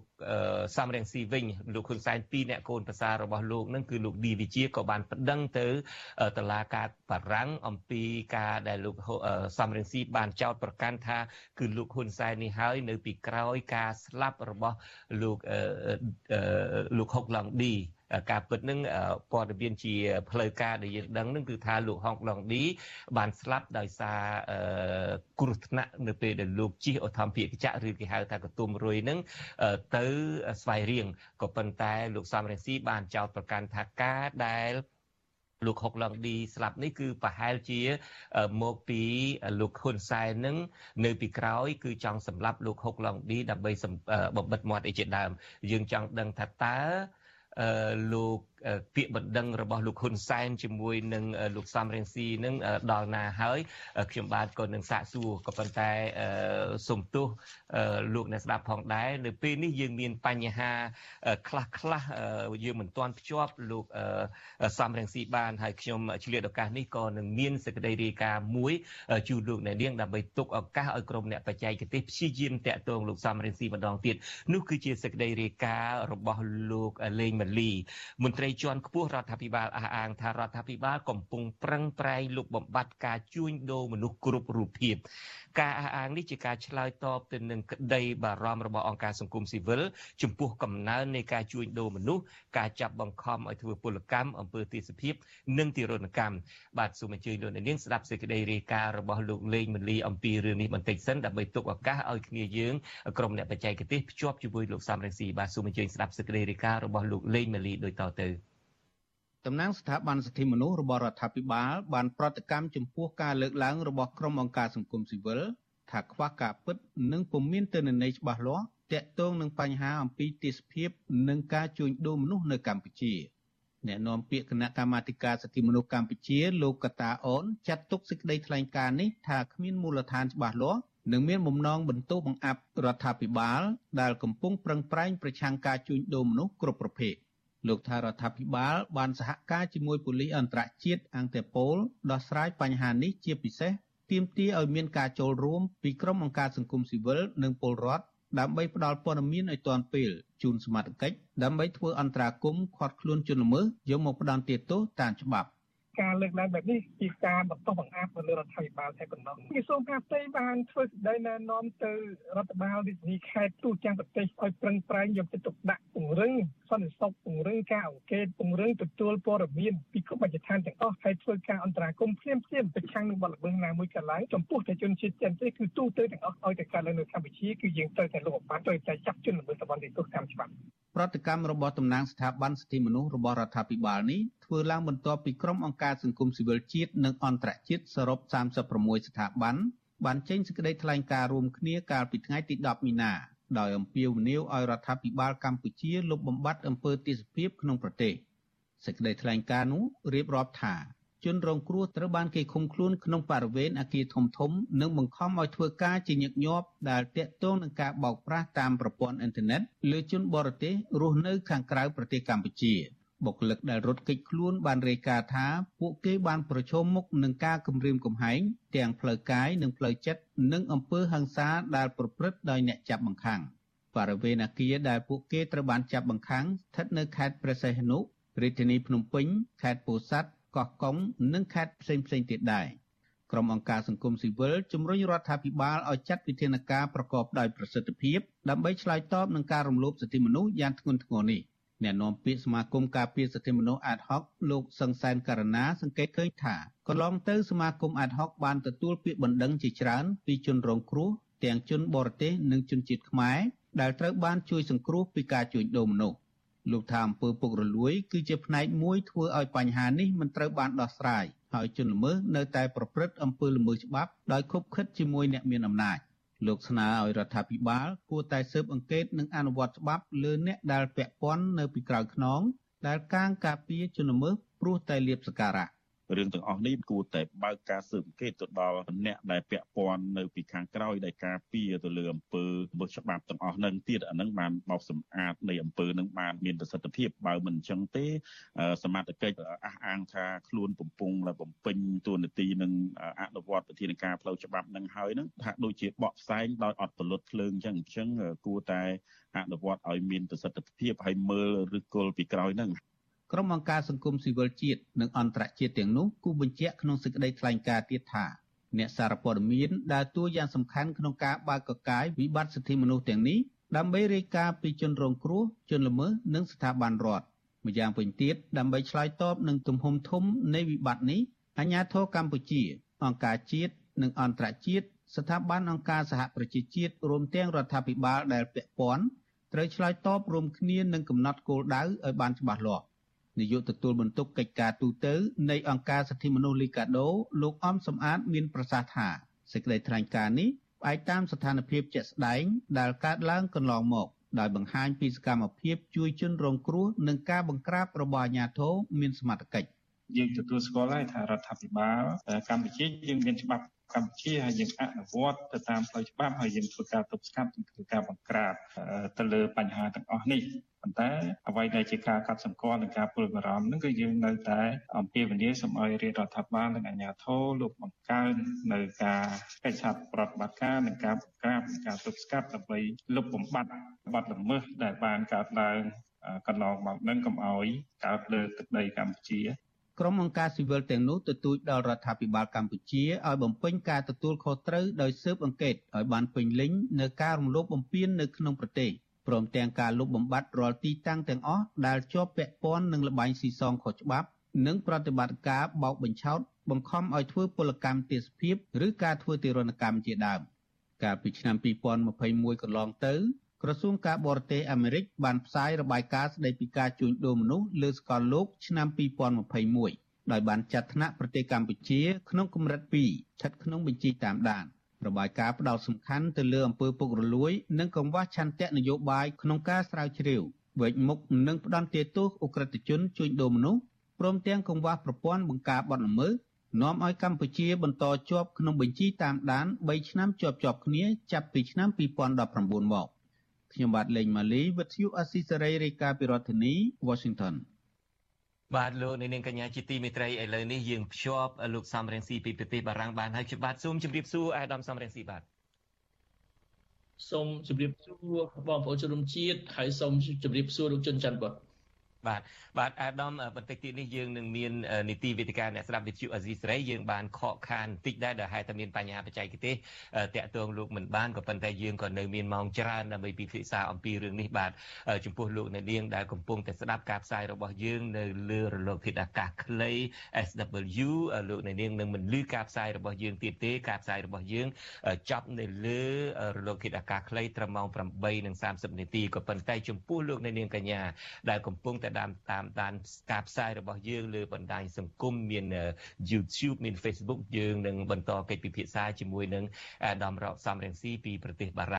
សំរងស៊ីវិញលោកហ៊ុនសែនពីរអ្នកកូនប្រសាររបស់លោកនឹងគឺលោកឌីវិជាក៏បានប្តឹងទៅតុលាការបារាំងអំពីការដែលលោកសំរងស៊ីបានចោទប្រកាន់ថា គឺលោកហ៊ុនសែននេះហើយនៅពីក្រោយការស្លាប់របស់លោកលោកហុកឡង់ឌី ការពិតនឹងព័ត៌មានជាផ្លូវការដែលយើងដឹងនឹងគឺថាលោកហុងឡុងឌីបានស្លាប់ដោយសារគ្រោះថ្នាក់នៅពេលដែលលោកជិះអូថំភាគចក្រឬគេហៅថាកតុំរុយនឹងទៅស្វ័យរៀងក៏ប៉ុន្តែលោកសំរងស៊ីបានចោទប្រកាន់ថាការដែលលោកហុកឡងឌីស្លាប់នេះគឺប្រហែលជាមកពីលោកហ៊ុនសែននឹងនៅពីក្រោយគឺចង់សម្លាប់លោកហុកឡងឌីដើម្បីបំបិតមាត់អីជាដើមយើងចង់ដឹងថាតើ លោក ពាក្យបណ្ដឹងរបស់លោកហ៊ុនសែនជាមួយនឹងលោកសំរងស៊ីនឹងដល់ណាហើយខ្ញុំបាទក៏នឹងសាកសួរក៏ប៉ុន្តែសុំទោសលោកអ្នកស្ដាប់ផងដែរនៅពេលនេះយើងមានបញ្ហាខ្លះខ្លះយើងមិនទាន់ភ្ជាប់លោកសំរងស៊ីបានហើយខ្ញុំឆ្លៀតឱកាសនេះក៏នឹងមានសេចក្តីរាយការណ៍មួយជូនលោកអ្នកនាងដើម្បីទុកឱកាសឲ្យក្រុមអ្នកបច្ចេកទេសព្យាយាមតាក់ទងលោកសំរងស៊ីម្ដងទៀតនោះគឺជាសេចក្តីរាយការណ៍របស់លោកលេងម៉ាលីមន្ត្រីត្រីជាន់ខ្ពស់រដ្ឋាភិបាលអះអាងថារដ្ឋាភិបាលកំពុងប្រឹងប្រែងលុបបំបាត់ការជួញដូរមនុស្សគ្រប់រូបភាពការអះអាងនេះជាការឆ្លើយតបទៅនឹងក្តីបារម្ភរបស់អង្គការសង្គមស៊ីវិលចំពោះកំណើននៃការជួញដូរមនុស្សការចាប់បង្ខំឲ្យធ្វើពលកម្មអំពើទាសភាពនិងទារុណកម្មបាទសូមអញ្ជើញលោកនាងស្ដាប់សេចក្តីរាយការណ៍របស់លោកលេងមលីអំពីរឿងនេះបន្តិចសិនដើម្បីទុកឱកាសឲ្យគ្នាយើងក្រុមអ្នកបច្ចេកទេសភ្ជាប់ជាមួយលោកសំរងស៊ីបាទសូមអញ្ជើញស្ដាប់សេចក្តីរាយការណ៍របស់លោកលេងមលីដូចតទៅ តំណាងស្ថាប័នសិទ្ធិមនុស្សរបស់រដ្ឋាភិបាលបានប្រតិកម្មចំពោះការលើកឡើងរបស់ក្រុមអង្គការសង្គមស៊ីវិលថាខ្វះការពិតនិងពុំមានទិន្នន័យច្បាស់លាស់ទាក់ទងនឹងបញ្ហាអំពីទេសភាពនិងការជួញដូរមនុស្សនៅកម្ពុជាអ្នកនាំពាក្យគណៈកម្មាធិការសិទ្ធិមនុស្សកម្ពុជាលោកកតាអូនចាត់ទុកសេចក្តីថ្លែងការណ៍នេះថាគ្មានមូលដ្ឋានច្បាស់លាស់និងមានបំណងបន្ទោសបង្អាប់រដ្ឋាភិបាលដែលកំពុងប្រឹងប្រែងប្រឆាំងការជួញដូរមនុស្សគ្រប់ប្រភេទ លោកថារដ្ឋាភិបាលបានសហការជាមួយប៉ូលីសអន្តរជាតិអង់តេប៉ូលដោះស្រាយបញ្ហានេះជាពិសេសទាមទារឲ្យមានការចូលរួមពីក្រុមអង្គការសង្គមស៊ីវិលនិងពលរដ្ឋដើម្បីផ្ដល់ព័ត៌មានឲ្យទាន់ពេលជូនសមត្ថកិច្ចដើម្បីធ្វើអន្តរាគមន៍ខាត់ខ្លួនជនល្មើសយកមកផ្ដន្ទាទោសតាមច្បាប់ ការលើកឡើងបែបនេះជាការបន្តបង្អាប់ទៅលើរដ្ឋាភិបាលតែប៉ុណ្ណោះក្រសួងការផ្ទៃបានធ្វើសេចក្តីណែនាំទៅរដ្ឋបាលរាជធានីខេត្តទូទាំងប្រទេសឲ្យប្រឹងប្រែងយកចិត្តទុកដាក់ពង្រឹងសន្តិសុខពង្រឹងការអង្កេតពង្រឹងទទួលព័ត៌មានពីគ្រប់មជ្ឈដ្ឋានទាំងអស់ហើយធ្វើការអន្តរាគមន៍ភ្លាមភ្លាមប្រឆាំងនឹងបទល្មើសណាមួយកើតឡើងចំពោះតែជនជាតិចិនទេគឺទូទៅទាំងអស់ឲ្យតែកើតឡើងនៅកម្ពុជាគឺយើងត្រូវតែលុបបំបាត់ត្រូវតែចាប់ជនល្មើសសម្បត្តិទោសតាមច្បាប់ប្រតិកម្មរបស់តំណាងស្ថាប័នសិទ្ធិមនុស្សរបស់រដ្ឋាភិបាលនេះធ្វើឡើងបន្ទាប់ពីក្រុមអង្គការសង្គមស៊ីវិលជាតិនិងអន្តរជាតិសរុប36ស្ថាប័នបានចេញសេចក្តីថ្លែងការណ៍រួមគ្នាកាលពីថ្ងៃទី10មីនាដោយអំពាវនាវឲ្យរដ្ឋាភិបាលកម្ពុជាលុបបំបាត់អំពើទាសភាពក្នុងប្រទេសសេចក្តីថ្លែងការណ៍នោះរៀបរាប់ថាជនរងគ្រោះត្រូវបានគេឃុំខ្លួនក្នុងបរិវេណអគារធំធំនិងបង្ខំឲ្យធ្វើការជាញឹកញាប់ដែលតាក់ទងនឹងការបោកប្រាស់តាមប្រព័ន្ធអ៊ីនធឺណិតលើជនបរទេសរស់នៅខាងក្រៅប្រទេសកម្ពុជា បុគ្គលិកដែលរត់គេចខ្លួនបានរាយការណ៍ថាពួកគេបានប្រឈមមុខនឹងការគំរាមកំហែងទាំងផ្លូវកាយនិងផ្លូវចិត្តនិងអំពើហិង្សាដែលប្រព្រឹត្តដោយអ្នកចាប់បង្ខាំងបរិវេណអគារដែលពួកគេត្រូវបានចាប់បង្ខាំងស្ថិតនៅខេត្តព្រះសីហនុរាជធានីភ្នំពេញខេត្តពោធិ៍សាត់កោះកុងនិងខេត្តផ្សេងផ្សេងទៀតដែរក្រុមអង្គការសង្គមស៊ីវិលជំរុញរដ្ឋាភិបាលឲ្យចាត់វិធានការប្រកបដោយប្រសិទ្ធភាពដើម្បីឆ្លើយតបនឹងការរំលោភសិទ្ធិមនុស្សយ៉ាងធ្ងន់ធ្ងរនេះ អ្នកនាំពាក្យសមាគមការពារសិទ្ធិមនុស្សអាតហុកលោកសង្សានករណាសង្កេតឃើញថាកន្លងទៅសមាគមអាតហុកបានទទួលពាក្យបណ្ដឹងជាច្រើនពីជនរងគ្រោះទាំងជនបរទេសនិងជនជាតិខ្មែរដែលត្រូវបានជួយសង្គ្រោះពីការជួញដូរមនុស្សលោកថាអំពើពុករលួយ គឺជាផ្នែកមួយធ្វើឲ្យបញ្ហានេះមិនត្រូវបានដោះស្រាយហើយជនល្មើសនៅតែប្រព្រឹត្តអំពើល្មើសច្បាប់ដោយខົບខិតជាមួយអ្នកមានអំណាច លោកស្នើឲ្យរដ្ឋាភិបាលគួរតែស៊ើបអង្កេតនិងអនុវត្តច្បាប់លើអ្នកដែលពាក់ព័ន្ធនៅពីក្រោយខ្នងដែលកាងការពារជនល្មើសព្រោះតែលៀបសការៈ រឿងទាំងអស់នេះគួរតែបើកការស៊ើបអង្កេតទៅដល់អ្នកដែលពាក់ព័ន្ធនៅពីខាងក្រោយដែលការពារទៅលើអំពើមើលច្បាប់ទាំងអស់នឹងទៀតអានឹងបានបោកសម្អាតនៃអំពើនឹងបានមានប្រសិទ្ធភាពបើមិនអញ្ចឹងទេ សមត្ថកិច្ចអះអាងថាខ្លួនកំពុងតែបំពេញតួនាទីនឹងអនុវត្តវិធានការផ្លូវច្បាប់នឹងហើយនឹងថាដូចជាបកផ្សែងដោយអត់ពលុតភ្លើងអញ្ចឹងអញ្ចឹងគួរតែអនុវត្តឲ្យមានប្រសិទ្ធភាពហើយមើលឬគល់ពីក្រោយនឹង ក្រុមអង្គការសង្គមស៊ីវិលជាតិនិងអន្តរជាតិទាំងនោះគូបញ្ជាក់ក្នុងសេចក្តីថ្លែងការណ៍ទៀតថាអ្នកសារព័ត៌មានដើរតួយ៉ាងសំខាន់ក្នុងការបើកកកាយវិបត្តិសិទ្ធិមនុស្សទាំងនេះដើម្បីរាយការណ៍ពីជនរងគ្រោះជនល្មើសនិងស្ថាប័នរដ្ឋម្យ៉ាងវិញទៀតដើម្បីឆ្លើយតបនឹងទំហំធំនៃវិបត្តិនេះអាជ្ញាធរកម្ពុជា អង្គការជាតិនិងអន្តរជាតិស្ថាប័នអង្គការសហប្រជាជាតិរួមទាំងរដ្ឋាភិបាលដែលពាក់ព័ន្ធត្រូវឆ្លើយតបរួមគ្នានឹងកំណត់គោលដៅឲ្យបានច្បាស់លាស់ នាយកទទួលបន្ទុកកិច្ចការទូតនៃអង្គការសិទ្ធិមនុស្សលីកាដូលោកអំសំអាតមានប្រសាសន៍ថាសេចក្តីថ្លែងការណ៍នេះផ្អែកតាមស្ថានភាពជាក់ស្ដែងដែលកើតឡើងកន្លងមកដោយបង្ហាញពីសកម្មភាពជួយជនរងគ្រោះនិងការបង្ក្រាបរបស់អាជ្ញាធរមានសមត្ថកិច្ចយើងទទួលស្គាល់ហើយថារដ្ឋាភិបាលកម្ពុជាយើងមានច្បាប់ កម្ពុជាហើយយើងអនុវត្តទៅតាមផ្លូវច្បាប់ហើយយើងធ្វើការទប់ស្កាត់ធ្វើការបង្ក្រាបទៅលើបញ្ហាទាំងអស់នេះប៉ុន្តែអ្វីដែលជាការកាត់សម្គាល់និងការព្រួយបារម្ភហ្នឹងគឺយើងនៅតែអំពាវនាវសូមឲ្យរាជរដ្ឋាភិបាលនិងអាជ្ញាធរលោកបង្កើននៅការកិច្ចសហប្រតិបត្តិការនិងការបង្ក្រាបនិងការទប់ស្កាត់ដើម្បីលុបបំបាត់បទល្មើសដែលបានកើតឡើងកន្លងមកនឹងកុំឲ្យកើតលើទឹកដីកម្ពុជា ក្រុមអង្គការស៊ីវិលទាំងនោះទទូចដល់រដ្ឋាភិបាលកម្ពុជាឲ្យបំពេញការទទួលខុសត្រូវដោយស៊ើបអង្កេតឲ្យបានពេញលេញនៅការរំលោភបំពាននៅក្នុងប្រទេសព្រមទាំងការលុបបំបាត់រាល់ទីតាំងទាំងអស់ដែលជាប់ពាក់ព័ន្ធនឹងល្បែងស៊ីសងខុសច្បាប់ និងប្រតិបត្តិការបោកបញ្ឆោត បង្ខំឲ្យធ្វើពលកម្មទេសភាពឬការធ្វើទារុណកម្មជាដើមកាលពីឆ្នាំ2021កន្លងទៅ ក្រសួងការបរទេសអាមេរិកបានផ្សាយរបាយការណ៍ស្តីពីការជួញដូរមនុស្សលើសកលលោកឆ្នាំ2021ដោយបានចាត់ថ្នាក់ប្រទេសកម្ពុជាក្នុងកម្រិត2ស្ថិតក្នុងបញ្ជីតាមដានរបាយការណ៍ផ្ដោតសំខាន់ទៅលើអំពើពុករលួយ និងកង្វះឆន្ទៈនយោបាយក្នុងការស្រាវជ្រាវវែកមុខនិងផ្ដន្ទាទោសអ ுக ្រិតជនជួញដូរមនុស្សព្រមទាំងកង្វះប្រព័ន្ធបង្ការបទល្មើសនាំឲ្យកម្ពុជាបន្តជាប់ក្នុងបញ្ជីតាមដាន3ឆ្នាំជាប់ជាប់គ្នាចាប់ពីឆ្នាំ2019មក ខ្ញុំបាទលេងម៉ាលីវិទ្យុអស៊ីសេរីរាយការណ៍ពីរដ្ឋធានី Washington បាទលោកនាងកញ្ញាជាទីមេត្រីឥឡូវនេះយើងភ្ជាប់លោកសំរងស៊ីពីប្រទេសបារាំងបានហើយខ្ញុំបាទសូមជម្រាបសួរអាដាមសំរងស៊ីបាទសូមជម្រាបសួរបងប្អូនជនរួមជាតិហើយសូមជម្រាបសួរលោកជុនច័ន្ទបាទ បាទបាទអាដាមបន្តិចទៀតនេះយើងនឹងមាននីតិវិទ្យាអ្នកស្ដាប់វិទ្យុអាស៊ីសេរីយើងបានខកខានបន្តិចដែរដែលហេតុតែមានបញ្ហាបច្ចេកទេសតាក់ទងលោកមិនបានក៏ប៉ុន្តែយើងក៏នៅមានម៉ោងច្រើនដើម្បីពិភាក្សាអំពីរឿងនេះបាទចំពោះលោកអ្នកនាងដែលកំពុងតែស្ដាប់ការផ្សាយរបស់យើងនៅលើរលកធាតុអាកាសខ្លី SW លោកអ្នកនាងនឹងមិនលឺការផ្សាយរបស់យើងទៀតទេការផ្សាយរបស់យើងចប់នៅលើរលកធាតុអាកាសខ្លីត្រឹមម៉ោង8:30នាទីក៏ប៉ុន្តែចំពោះលោកអ្នកនាងកញ្ញាដែលកំពុងតែតែតាមតាមដានការផ្សាយរបស់យើងលើបណ្ដាញសង្គមមាន YouTube មាន Facebook យើងនឹងបន្តកិច្ចពិភាក្សាជាមួយនឹងអាដាមរកសំរងស៊ីពីប្រទេសបារាំង